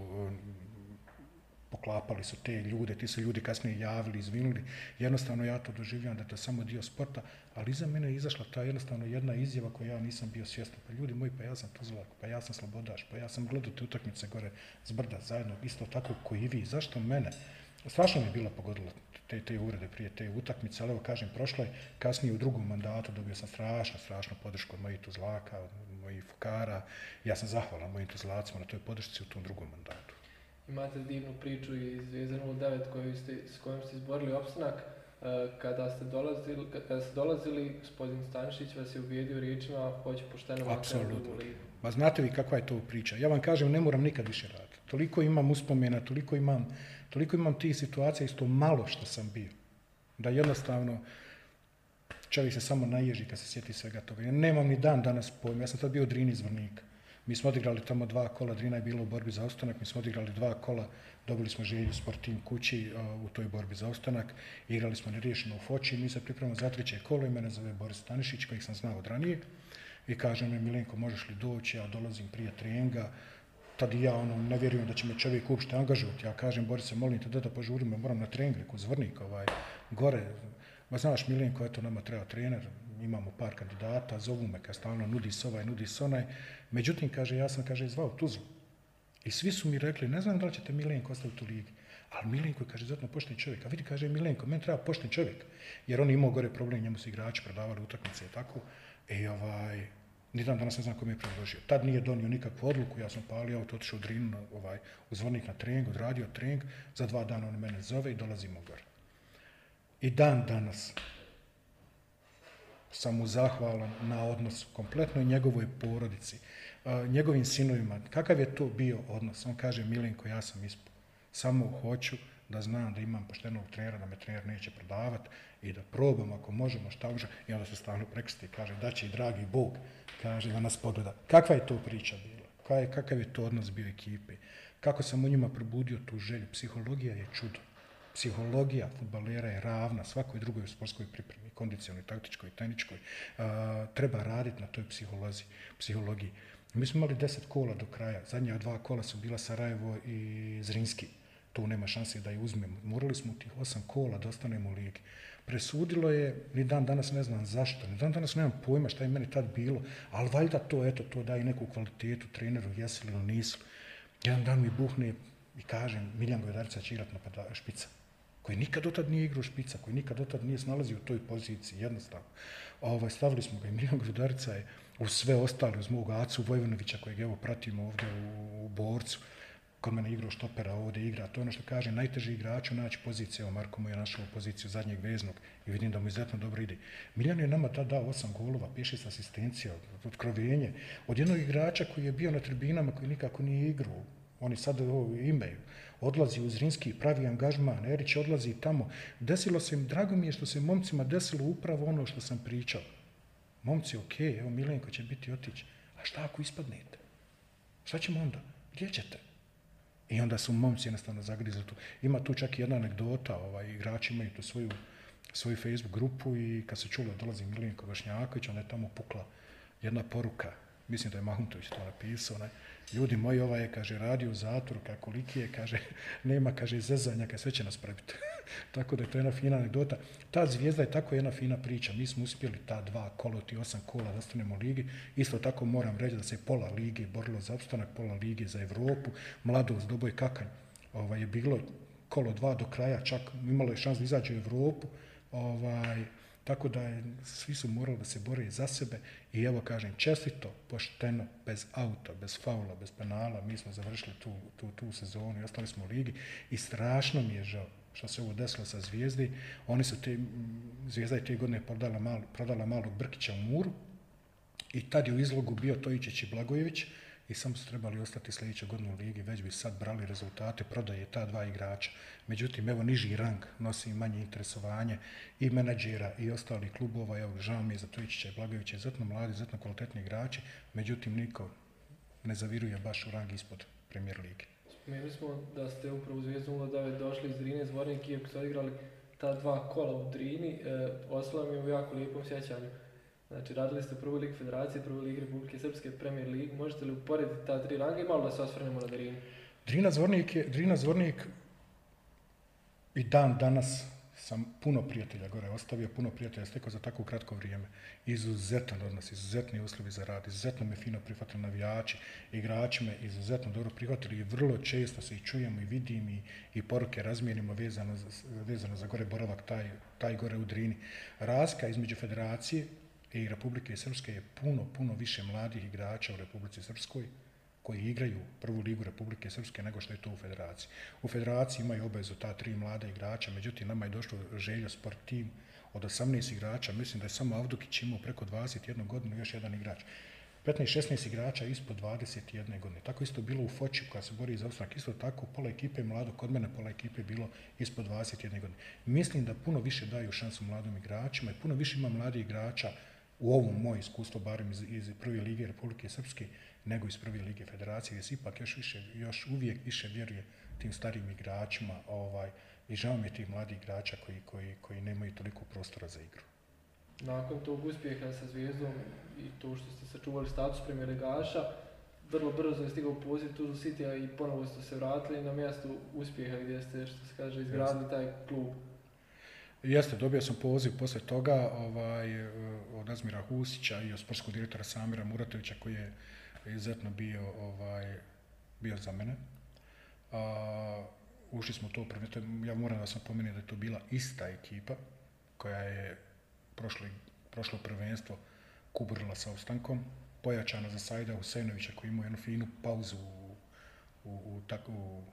poklapali su te ljude, ti su ljudi kasnije javili, izvinuli. Jednostavno ja to doživljam da je to samo dio sporta, ali iza mene je izašla ta jednostavno jedna izjava koju ja nisam bio svjestan. Pa ljudi moji, pa ja sam Tuzlak, pa ja sam Slobodaš, pa ja sam gledao te utakmice gore s brda zajedno, isto tako koji i vi. Zašto mene? Strašno mi je bilo pogodilo te, te uvrede prije te utakmice, ali evo kažem, prošlo je kasnije u drugom mandatu, dobio sam strašno, strašno podršku od mojih Tuzlaka, od mojih Fukara. Ja sam zahvalan mojim Tuzlacima na toj podršci u tom drugom mandatu imate divnu priču iz Zvijezde 09 koju ste, s kojom ste izborili opstanak. E, kada ste dolazili, kada ste dolazili, gospodin Stanišić vas je uvijedio riječima hoće pošteno Apsolutno. Ma znate vi kakva je to priča? Ja vam kažem, ne moram nikad više raditi. Toliko imam uspomena, toliko imam, toliko imam tih situacija isto malo što sam bio. Da jednostavno čovjek se samo naježi kad se sjeti svega toga. Ja nemam ni dan danas pojma. Ja sam tad bio Drini iz Vrnika. Mi smo odigrali tamo dva kola, Drina je bila u borbi za ostanak, mi smo odigrali dva kola, dobili smo želju sportim kući uh, u toj borbi za ostanak, igrali smo neriješeno u Foči, mi se pripremamo za treće kolo i mene zove Boris Stanišić, kojeg sam znao od ranije, i kaže mi, Milenko, možeš li doći, ja dolazim prije treninga, tad ja ono, ne vjerujem da će me čovjek uopšte angažovati, ja kažem, Boris, molim te da da požurim, moram na trening, reku, zvrnik, ovaj, gore, Ma znaš, Milenko, eto, nama treba trener, imamo par kandidata, zovu me kad stalno nudi se ovaj, nudi se onaj. Međutim, kaže, ja sam, kaže, zvao Tuzlu. I svi su mi rekli, ne znam da li ćete Milenko ostaviti u ligi. Ali Milenko je, kaže, zatno pošten čovjek. A vidi, kaže, Milenko, meni treba pošten čovjek. Jer on imao gore problem, njemu su igrači prodavali utakmice i tako. I ovaj, ni dan danas ne znam kome je predložio. Tad nije donio nikakvu odluku, ja sam palio auto, otišao u Drinu, ovaj, u zvornik na trening, odradio trening, za dva dana on mene zove i dolazimo gore. I dan danas sam mu zahvalan na odnos kompletnoj njegovoj porodici, njegovim sinovima. Kakav je to bio odnos? On kaže, Milenko, ja sam ispao. Samo hoću da znam da imam poštenog trenera, da me trener neće prodavati i da probam ako možemo šta može. I onda se stavno prekrsti i kaže, da će i dragi Bog, kaže, da nas pogleda. Kakva je to priča bila? Kakav je to odnos bio ekipe? Kako sam u njima probudio tu želju? Psihologija je čudo psihologija futbalera je ravna svakoj drugoj sportskoj pripremi, kondicionalnoj, taktičkoj, tehničkoj. A, treba raditi na toj psihologiji. Mi smo imali deset kola do kraja. Zadnja dva kola su bila Sarajevo i Zrinski. Tu nema šanse da je uzmemo. Morali smo tih osam kola da ostanemo u ligi. Presudilo je, ni dan danas ne znam zašto, ni dan danas nemam pojma šta je meni tad bilo, ali valjda to, eto, to daje neku kvalitetu treneru, jesu li ili nisu. Jedan dan mi buhne i kažem, Miljan Govedarica će igrat na špica koji nikad dotad nije igrao špica, koji nikad dotad nije snalazio u toj poziciji, jednostavno. Ovaj, stavili smo ga i Miljan Grudarica je u sve ostale, uz mog Acu kojeg evo pratimo ovdje u, u Borcu, kod mene igrao štopera ovdje igra, to je ono što kaže, najteži igrač naći poziciju, evo Marko mu je našao poziciju zadnjeg veznog i vidim da mu izuzetno dobro ide. Miljan je nama tada dao osam golova, pješi s asistencija, otkrovenje, od jednog igrača koji je bio na tribinama, koji nikako nije igrao, oni sad ovo imaju, odlazi u Zrinski, pravi angažman, Erić odlazi tamo. Desilo se im, drago mi je što se momcima desilo upravo ono što sam pričao. Momci, ok, evo Milenko će biti otići. A šta ako ispadnete? Šta ćemo onda? Gdje ćete? I onda su momci jednostavno zagrizli tu. Ima tu čak i jedna anegdota, ovaj, igrači imaju tu svoju, svoju Facebook grupu i kad se čulo dolazi Milenko Vašnjaković, onda je tamo pukla jedna poruka, mislim da je Mahmutović to napisao, ne? Ljudi moji, ovaj je, kaže, radio u zatvoru, kako liki je, kaže, [LAUGHS] nema, kaže, zezanja, kaže, sve će nas prebiti. [LAUGHS] tako da je to jedna fina anegdota. Ta zvijezda je tako jedna fina priča. Mi smo uspjeli ta dva kola, ti osam kola da stanemo ligi. Isto tako moram reći da se pola lige borilo za opstanak, pola lige za Evropu. Mladost, Doboj Kakanj ovaj, je bilo kolo dva do kraja, čak imalo je šans da izađe u Evropu. Ovaj, Tako da je, svi su morali da se bore za sebe i evo kažem, čestito, pošteno, bez auta, bez faula, bez penala, mi smo završili tu, tu, tu sezonu i ostali smo u ligi i strašno mi je žao što se ovo desilo sa Zvijezdi. Oni su te, Zvijezda je te godine prodala, malo, prodala malog Brkića u Muru i tad je u izlogu bio Tojičić i Blagojević, i samo su trebali ostati sljedeće godine u ligi, već bi sad brali rezultate prodaje ta dva igrača. Međutim, evo niži rang nosi manje interesovanje i menadžera i ostali klubova, evo žao mi je za Tojičića i Blagovića, izuzetno mladi, izuzetno kvalitetni igrači, međutim niko ne zaviruje baš u rang ispod premijer lige. Spomenuli smo da ste upravo u Zvijezdu 09 došli iz Drine Zvornik, iako su odigrali ta dva kola u Drini, e, ostalo mi je u jako lijepom sjećanju. Znači, radili ste prvu lig federacije, prvu lig Republike Srpske, premier lig. Možete li uporediti ta tri ranga i malo da se osvrnemo na Drinu? Drina Zvornik je, Drina Zvornik i dan danas sam puno prijatelja gore ostavio, puno prijatelja stekao za tako kratko vrijeme. Izuzetan odnos, izuzetni uslovi za rad, izuzetno me fino prihvatili navijači, igrači me izuzetno dobro prihvatili i vrlo često se i čujemo i vidim i, i poruke razmijenimo vezano za, vezano za gore boravak taj, taj gore u Drini. Razka između federacije i Republike Srpske je puno, puno više mladih igrača u Republici Srpskoj koji igraju prvu ligu Republike Srpske nego što je to u federaciji. U federaciji imaju obavezu ta tri mlada igrača, međutim nama je došlo želja sport tim od 18 igrača, mislim da je samo Avdukić imao preko 21 godinu još jedan igrač. 15-16 igrača ispod 21 godine. Tako isto bilo u Foči koja se bori za ostanak. Isto tako pola ekipe mlado, kod mene pola ekipe bilo ispod 21 godine. Mislim da puno više daju šansu mladim igračima i puno više ima mladih igrača u ovom moje iskustvo, barem iz, iz prve lige Republike Srpske, nego iz prve lige Federacije, gdje se ipak još, više, još uvijek više vjeruje tim starim igračima ovaj, i žao mi je tih mladih igrača koji, koji, koji nemaju toliko prostora za igru. Nakon tog uspjeha sa Zvijezdom i to što ste sačuvali status premijer ligaša, vrlo brzo je stigao poziv Tuzla City i ponovo ste se vratili na mjesto uspjeha gdje ste, što se kaže, izgradili taj klub. Jeste, dobio sam poziv posle toga ovaj, od Azmira Husića i od sportskog direktora Samira Muratovića koji je izuzetno bio, ovaj, bio za mene. A, ušli smo to prvenstvo, ja moram da sam pomenuo da je to bila ista ekipa koja je prošli, prošlo prvenstvo kuburila sa ostankom, pojačana za Sajda Husejnovića koji imao jednu finu pauzu u, u, u,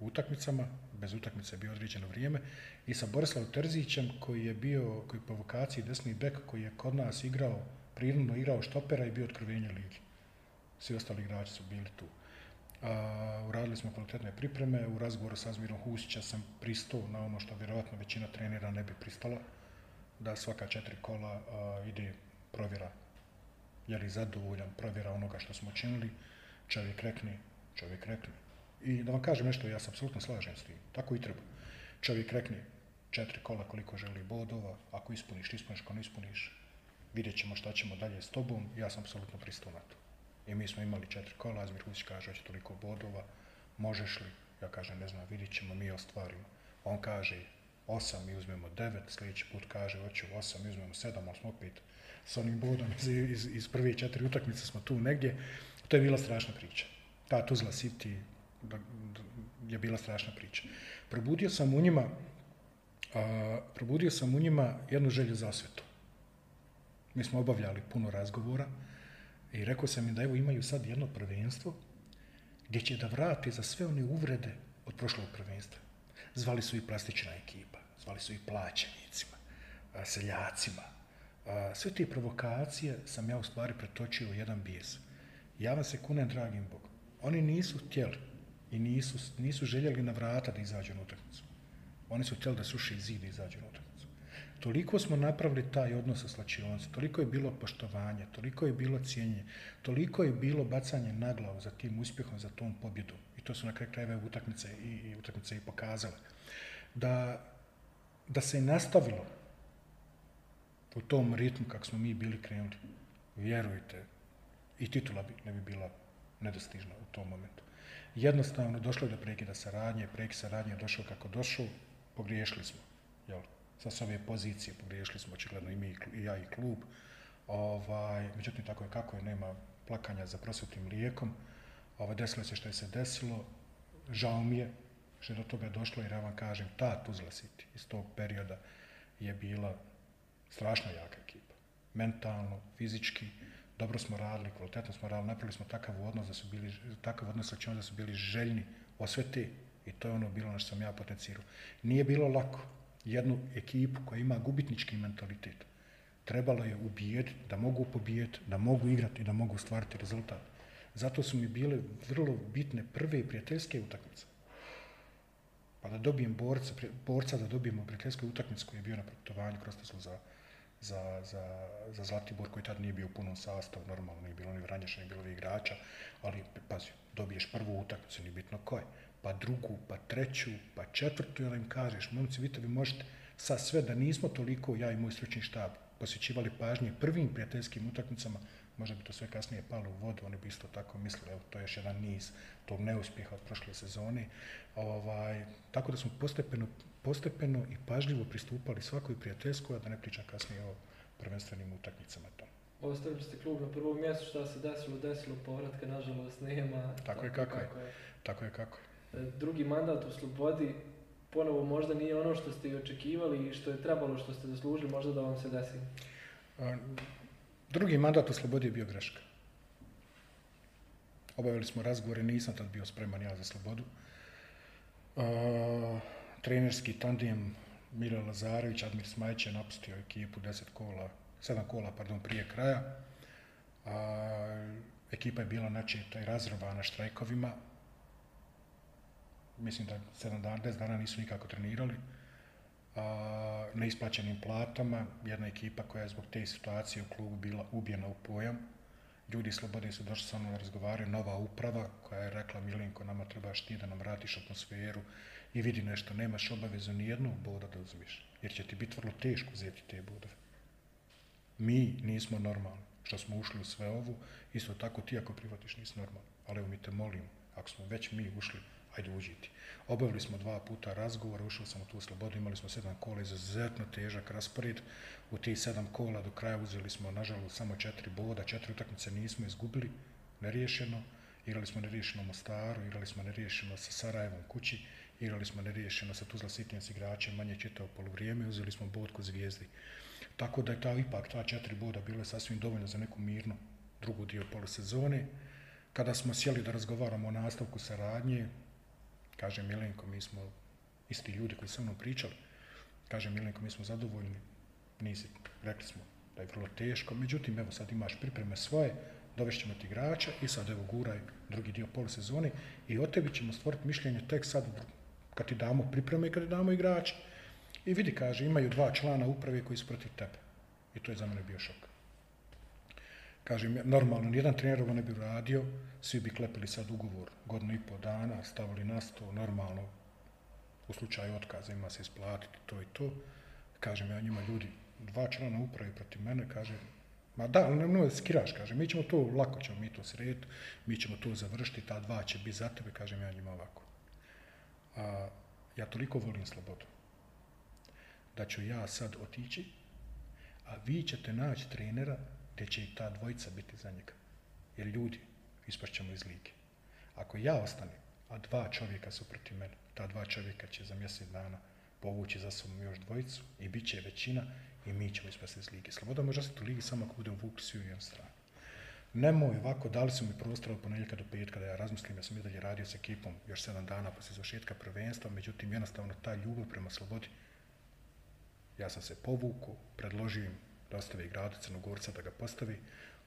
u utakmicama, bez utakmice je bio određeno vrijeme, i sa Borislavom Terzićem koji je bio, koji po vokaciji desni bek, koji je kod nas igrao, prirodno igrao štopera i bio otkrivenje ligi. Svi ostali igrači su bili tu. A, uradili smo kvalitetne pripreme, u razgovoru sa Azmirom Husića sam pristao na ono što vjerovatno većina trenera ne bi pristala, da svaka četiri kola a, ide provjera je li zadovoljan, provjera onoga što smo činili, čovjek rekni, čovjek rekni. I da vam kažem nešto, ja sam apsolutno slažem s tim. Tako i treba. Čovjek rekne četiri kola koliko želi bodova, ako ispuniš, ispuniš, ako ne ispuniš, vidjet ćemo šta ćemo dalje s tobom, ja sam apsolutno pristao na to. I mi smo imali četiri kola, Azmir Husić kaže, hoće toliko bodova, možeš li? Ja kažem, ne znam, vidit ćemo, mi ostvarimo. On kaže, osam, mi uzmemo devet, sljedeći put kaže, hoću osam, mi uzmemo sedam, ali smo opet s onim bodom iz, iz, iz prve četiri utakmice smo tu negdje. To je bila strašna priča. Ta Tuzla City je bila strašna priča. Probudio sam u njima a, probudio sam u njima jednu želju za osvetu. Mi smo obavljali puno razgovora i rekao sam im da evo imaju sad jedno prvenstvo gdje će da vrate za sve one uvrede od prošlog prvenstva. Zvali su i plastična ekipa, zvali su i plaćenicima, seljacima. Sve te provokacije sam ja u stvari pretočio u jedan bijes. Ja vam se kunem, dragim Bogom. Oni nisu htjeli i nisu, nisu željeli na vrata da izađu na utakmicu. Oni su htjeli da suši zid i izađu na utakmicu. Toliko smo napravili taj odnos sa slačioncem, toliko je bilo poštovanje, toliko je bilo cijenje, toliko je bilo bacanje na glavu za tim uspjehom, za tom pobjedom. I to su na kraju krajeva utakmice i, i utakmice i pokazale. Da, da se je nastavilo u tom ritmu kako smo mi bili krenuli, vjerujte, i titula bi, ne bi bila nedostižna u tom momentu. Jednostavno, došlo je do prekida saradnje, prekid saradnje je došao kako došao, pogriješili smo. Jel? Sa ove pozicije pogriješili smo, očigledno i mi, i ja i klub. Ovaj, međutim, tako je kako je, nema plakanja za prosvetnim lijekom. Ovaj, desilo se što je se desilo. Žao mi je što je do toga došlo, jer ja vam kažem, ta Tuzla City iz tog perioda je bila strašno jaka ekipa. Mentalno, fizički, dobro smo radili, kvalitetno smo radili, napravili smo takav odnos da su bili, takav odnos da su bili željni osvete i to je ono bilo na što sam ja potencirao. Nije bilo lako jednu ekipu koja ima gubitnički mentalitet. Trebalo je ubijeti, da mogu pobijeti, da mogu igrati i da mogu stvariti rezultat. Zato su mi bile vrlo bitne prve prijateljske utakmice. Pa da dobijem borca, borca da dobijemo prijateljsku utakmicu koji je bio na putovanju kroz za, za, za, za Zlatibor koji tad nije bio u punom sastavu, normalno nije bilo ni Vranješa, nije bilo ni igrača, ali pazi, dobiješ prvu utakmicu, nije bitno ko je, pa drugu, pa treću, pa četvrtu, ili im kažeš, momci, vidite, vi možete sa sve da nismo toliko, ja i moj stručni štab, posjećivali pažnje prvim prijateljskim utakmicama, možda bi to sve kasnije palo u vodu, oni bi isto tako mislili, evo, to je još jedan niz tog neuspjeha od prošle sezone. Ovaj, tako da smo postepeno, postepeno i pažljivo pristupali svakoj prijateljskoj, a da ne pričam kasnije o prvenstvenim utakmicama tom. Ostavili ste klub na prvom mjestu, šta se desilo, desilo, povratka nažalost nema. Tako je kako, kako je. je. Tako je kako je. Drugi mandat u Slobodi, ponovo možda nije ono što ste i očekivali i što je trebalo, što ste zaslužili, možda da vam se desi. Drugi mandat u Slobodi je bio greška. Obavili smo razgovore, nisam tad bio spreman ja za Slobodu. Uh, trenerski tandem Milo Lazarević, Admir Smajić je napustio ekipu 10 kola, 7 kola pardon, prije kraja. Uh, ekipa je bila načeta i razrovana štrajkovima. Mislim da 7 dana, 10 dana nisu nikako trenirali. A, neisplaćenim platama, jedna ekipa koja je zbog te situacije u klubu bila ubijena u pojam. Ljudi slobodni su došli sa mnom da razgovaraju, nova uprava koja je rekla Milinko, nama trebaš ti da nam vratiš atmosferu i vidi nešto, nemaš obavezu ni jednog boda da uzmiš, jer će ti biti vrlo teško uzeti te bodove. Mi nismo normalni, što smo ušli u sve ovo, isto tako ti ako privatiš nisi normalni, ali evo mi te molim, ako smo već mi ušli ajde uđiti. Obavili smo dva puta razgovor, ušli smo u tu slobodu, imali smo sedam kola, izuzetno težak raspored. U tih sedam kola do kraja uzeli smo, nažalost, samo četiri boda, četiri utakmice nismo izgubili, neriješeno. Igrali smo neriješeno Mostaru, igrali smo neriješeno sa Sarajevom kući, igrali smo neriješeno sa Tuzla Sitnjem s igračem, manje čitao polovrijeme, uzeli smo bod kod zvijezdi. Tako da je ta, ipak ta četiri boda bile sasvim dovoljno za neku mirnu drugu dio polosezone. Kada smo sjeli da razgovaramo o nastavku saradnje, Kaže Milenko, mi smo isti ljudi koji sa mnom pričali. Kaže Milenko, mi smo zadovoljni. Nisi, rekli smo da je vrlo teško. Međutim, evo sad imaš pripreme svoje, dovešćemo ti igrača i sad evo guraj drugi dio polusezone i o tebi ćemo stvoriti mišljenje tek sad kad ti damo pripreme i kad ti damo igrača. I vidi, kaže, imaju dva člana uprave koji su protiv tebe. I to je za mene bio šok. Kažem, normalno, nijedan trener ovo ne bi uradio, svi bi klepili sad ugovor godinu i pol dana, stavili na sto, normalno, u slučaju otkaza ima se isplatiti to i to. Kažem, ja njima ljudi, dva člana uprave protiv mene, kaže, Ma da, nemoj da skiraš, kaže, mi ćemo to, lako ćemo mi to srediti, mi ćemo to završiti, ta dva će biti za tebe, kažem ja njima ovako. A, ja toliko volim slobodu, da ću ja sad otići, a vi ćete naći trenera gdje će i ta dvojica biti za njega. Jer ljudi, ispašćemo iz lige. Ako ja ostanem, a dva čovjeka su protiv mene, ta dva čovjeka će za mjesec dana povući za sobom još dvojicu i bit će većina i mi ćemo ispasti iz lige. Sloboda može ostati u ligi samo ako budemo vukli svi u jednu stranu. Nemoj ovako, dali su mi prostor od ponedjeljka do petka da ja razmislim, ja sam i dalje radio s ekipom još sedam dana poslije završetka prvenstva, međutim jednostavno ta ljubav prema slobodi, ja sam se povukao, predložio im da ostave igradu Crnogorca da ga postavi,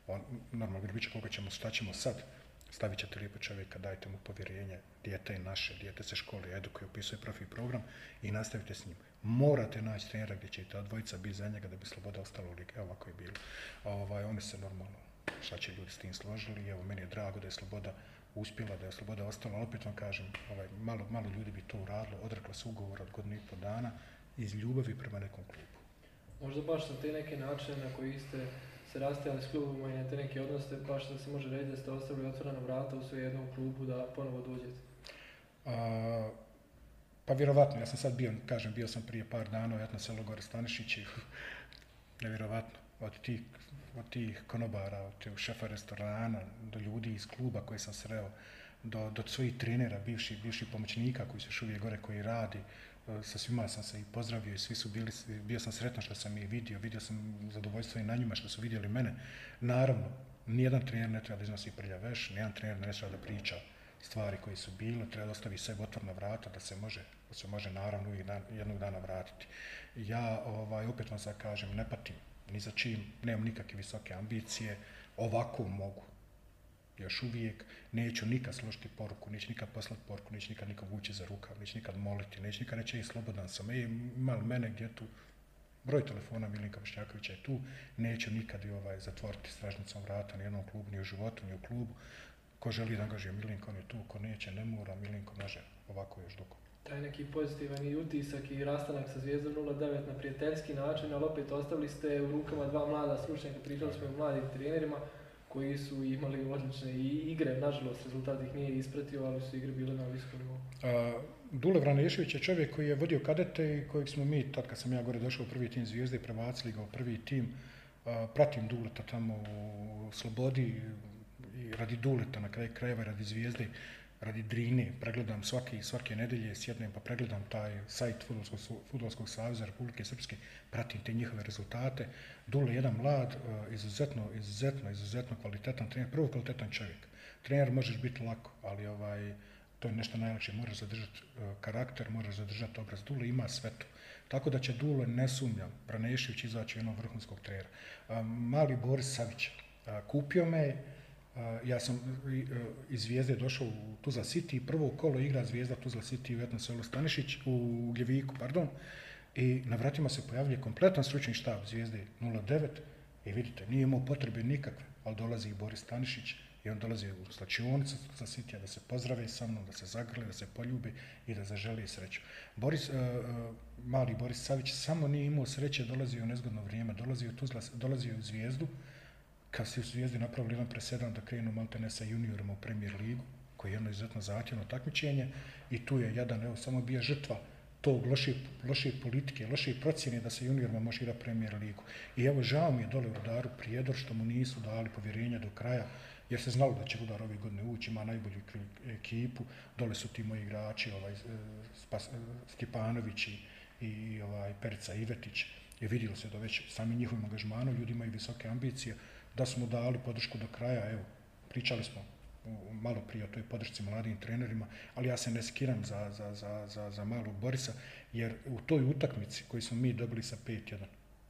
on, normalno će koga ćemo, šta ćemo sad, stavit ćete lijepo čovjeka, dajte mu povjerenje, dijete je naše, dijete se školi edukuje, upisuje profi program i nastavite s njim. Morate naći trenera gdje će ta dvojica biti za njega da bi sloboda ostala u ligi. Ovako je bilo. Ovaj, oni se normalno, šta će ljudi s tim složili, evo meni je drago da je sloboda uspjela, da je sloboda ostala, ali opet vam kažem, ovaj, malo, malo ljudi bi to uradilo, odrekla se ugovor od godinu i pol dana iz ljubavi prema nekom klubu. Možda baš na te neke načine na koji ste se rastajali s klubom i na te neke odnose, baš da se može reći da ste ostavili otvorena vrata u sve jednom klubu da ponovo dođete? A, pa vjerovatno, ja sam sad bio, kažem, bio sam prije par dana u Jatno selo Gore Stanišić i [LAUGHS] nevjerovatno, od tih, od tih konobara, od tih šefa restorana, do ljudi iz kluba koji sam sreo, do, do svojih trenera, bivših, bivših pomoćnika koji su još uvijek gore, koji radi, sa svima sam se i pozdravio i svi su bili, bio sam sretan što sam ih vidio, vidio sam zadovoljstvo i na njima što su vidjeli mene. Naravno, nijedan trener ne treba da iznosi prlja veš, nijedan trener ne treba da priča stvari koje su bile, treba da ostavi sve otvorna vrata da se može, da se može naravno uvijek dan, jednog dana vratiti. Ja ovaj, opet vam sad kažem, ne patim ni za čim, nemam nikakve visoke ambicije, ovako mogu, još uvijek neću nikad složiti poruku, neću nikad poslati poruku, neću nikad nikog vući za rukav, neću nikad moliti, neću nikad reći i slobodan sam, ej, ima li mene gdje tu, broj telefona Milinka Bošnjakovića je tu, neću nikad i ovaj, zatvoriti stražnicom vrata ni jednom klubu, ni u životu, ni u klubu. Ko želi da angažuje Milinko, on je tu, ko neće, ne mora, Milinko može ovako još dugo. Taj neki pozitivan i utisak i rastanak sa Zvijezdom 09 na prijateljski način, ali opet ostavili ste u rukama dva mlada stručnjaka, pričali smo i mladim trenerima, koji su imali odlične i igre, nažalost rezultat ih nije ispratio, ali su igre bile na visokom nivou. Dule Vranešević je čovjek koji je vodio kadete i kojeg smo mi, tad kad sam ja gore došao u prvi tim Zvijezde, prebacili ga u prvi tim. Pratim Duleta tamo u Slobodi i radi Duleta na kraju krajeva, radi Zvijezde radi Drine, pregledam svake, svake nedelje, sjednem pa pregledam taj sajt Futbolskog, Futbolskog saveza Republike Srpske, pratim te njihove rezultate. Dule je jedan mlad, e, izuzetno, izuzetno, izuzetno kvalitetan trener, prvo kvalitetan čovjek. Trener možeš biti lako, ali ovaj, to je nešto najlakše, moraš zadržati e, karakter, moraš zadržati obraz. Dule ima sve to. Tako da će Dule, ne sumnjam, Branešević izaći jednog vrhunskog trenera. Mali Boris Savić, kupio me, ja sam iz Zvijezde došao u Tuzla City, prvo kolo igra Zvijezda Tuzla City u Etno selo Stanišić, u Gljeviku, pardon, i na vratima se pojavljuje kompletan stručni štab Zvijezde 09 i vidite, nije imao potrebe nikakve, ali dolazi i Boris Stanišić i on dolazi u slačionicu Tuzla City da se pozdrave sa mnom, da se zagrle, da se poljube i da zaželi sreću. Boris, uh, mali Boris Savić samo nije imao sreće, dolazi u nezgodno vrijeme, dolazi u, Tuzla, dolazi u Zvijezdu, kad su Zvijezdi napravili jedan presedan da krenu Maltene sa juniorima u Premier ligu, koji je jedno izuzetno zahtjevno takmičenje i tu je jedan, evo, samo bija žrtva tog loše, loše politike, loše procjene da se juniorima može igrati Premier ligu. I evo, žao mi je dole u Rudaru Prijedor što mu nisu dali povjerenja do kraja, jer se znalo da će Rudar ove godine ući, ima najbolju ekipu, dole su ti moji igrači, ovaj, Spas, Stjepanović i, i ovaj, Perica Ivetić, je vidjelo se da već sami njihovim angažmanom ljudi imaju visoke ambicije, da smo dali podršku do kraja, evo, pričali smo malo prije o toj podršci mladim trenerima, ali ja se ne skiram za, za, za, za, za malog Borisa, jer u toj utakmici koju smo mi dobili sa 5-1,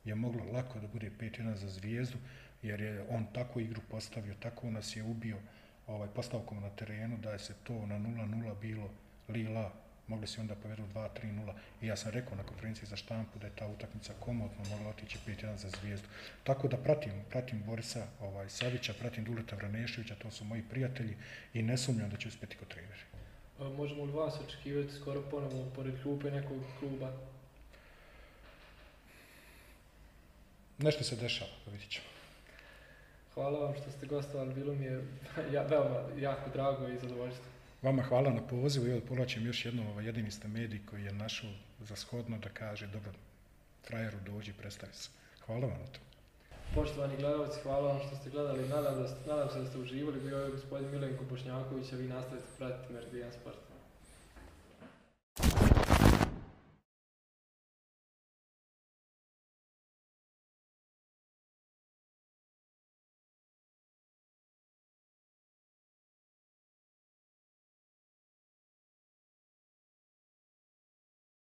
je moglo lako da bude 5-1 za zvijezdu, jer je on tako igru postavio, tako nas je ubio ovaj, postavkom na terenu, da je se to na 0-0 bilo li-la, mogli se onda povedu 2-3-0 i ja sam rekao na konferenciji za štampu da je ta utakmica komodno mogla otići 5-1 za zvijezdu. Tako da pratim, pratim Borisa ovaj, Savića, pratim Duleta Vraneševića, to su moji prijatelji i ne sumnjam da će uspjeti kod treneri. Možemo li vas očekivati skoro ponovo pored klupe nekog kluba? Nešto se dešava, vidit ćemo. Hvala vam što ste gostovali, bilo mi je [LAUGHS] ja, veoma jako drago i zadovoljstvo. Vama hvala na pozivu i povlačim još jednom ovaj jedini ste medij koji je našao za shodno da kaže dobro, frajeru dođi, predstavi se. Hvala vam na to. Poštovani gledalci, hvala vam što ste gledali. Nadam, da ste, nadam se da ste uživali. Bio je gospodin Milenko Bošnjaković, a vi nastavite pratiti Meridian Sport.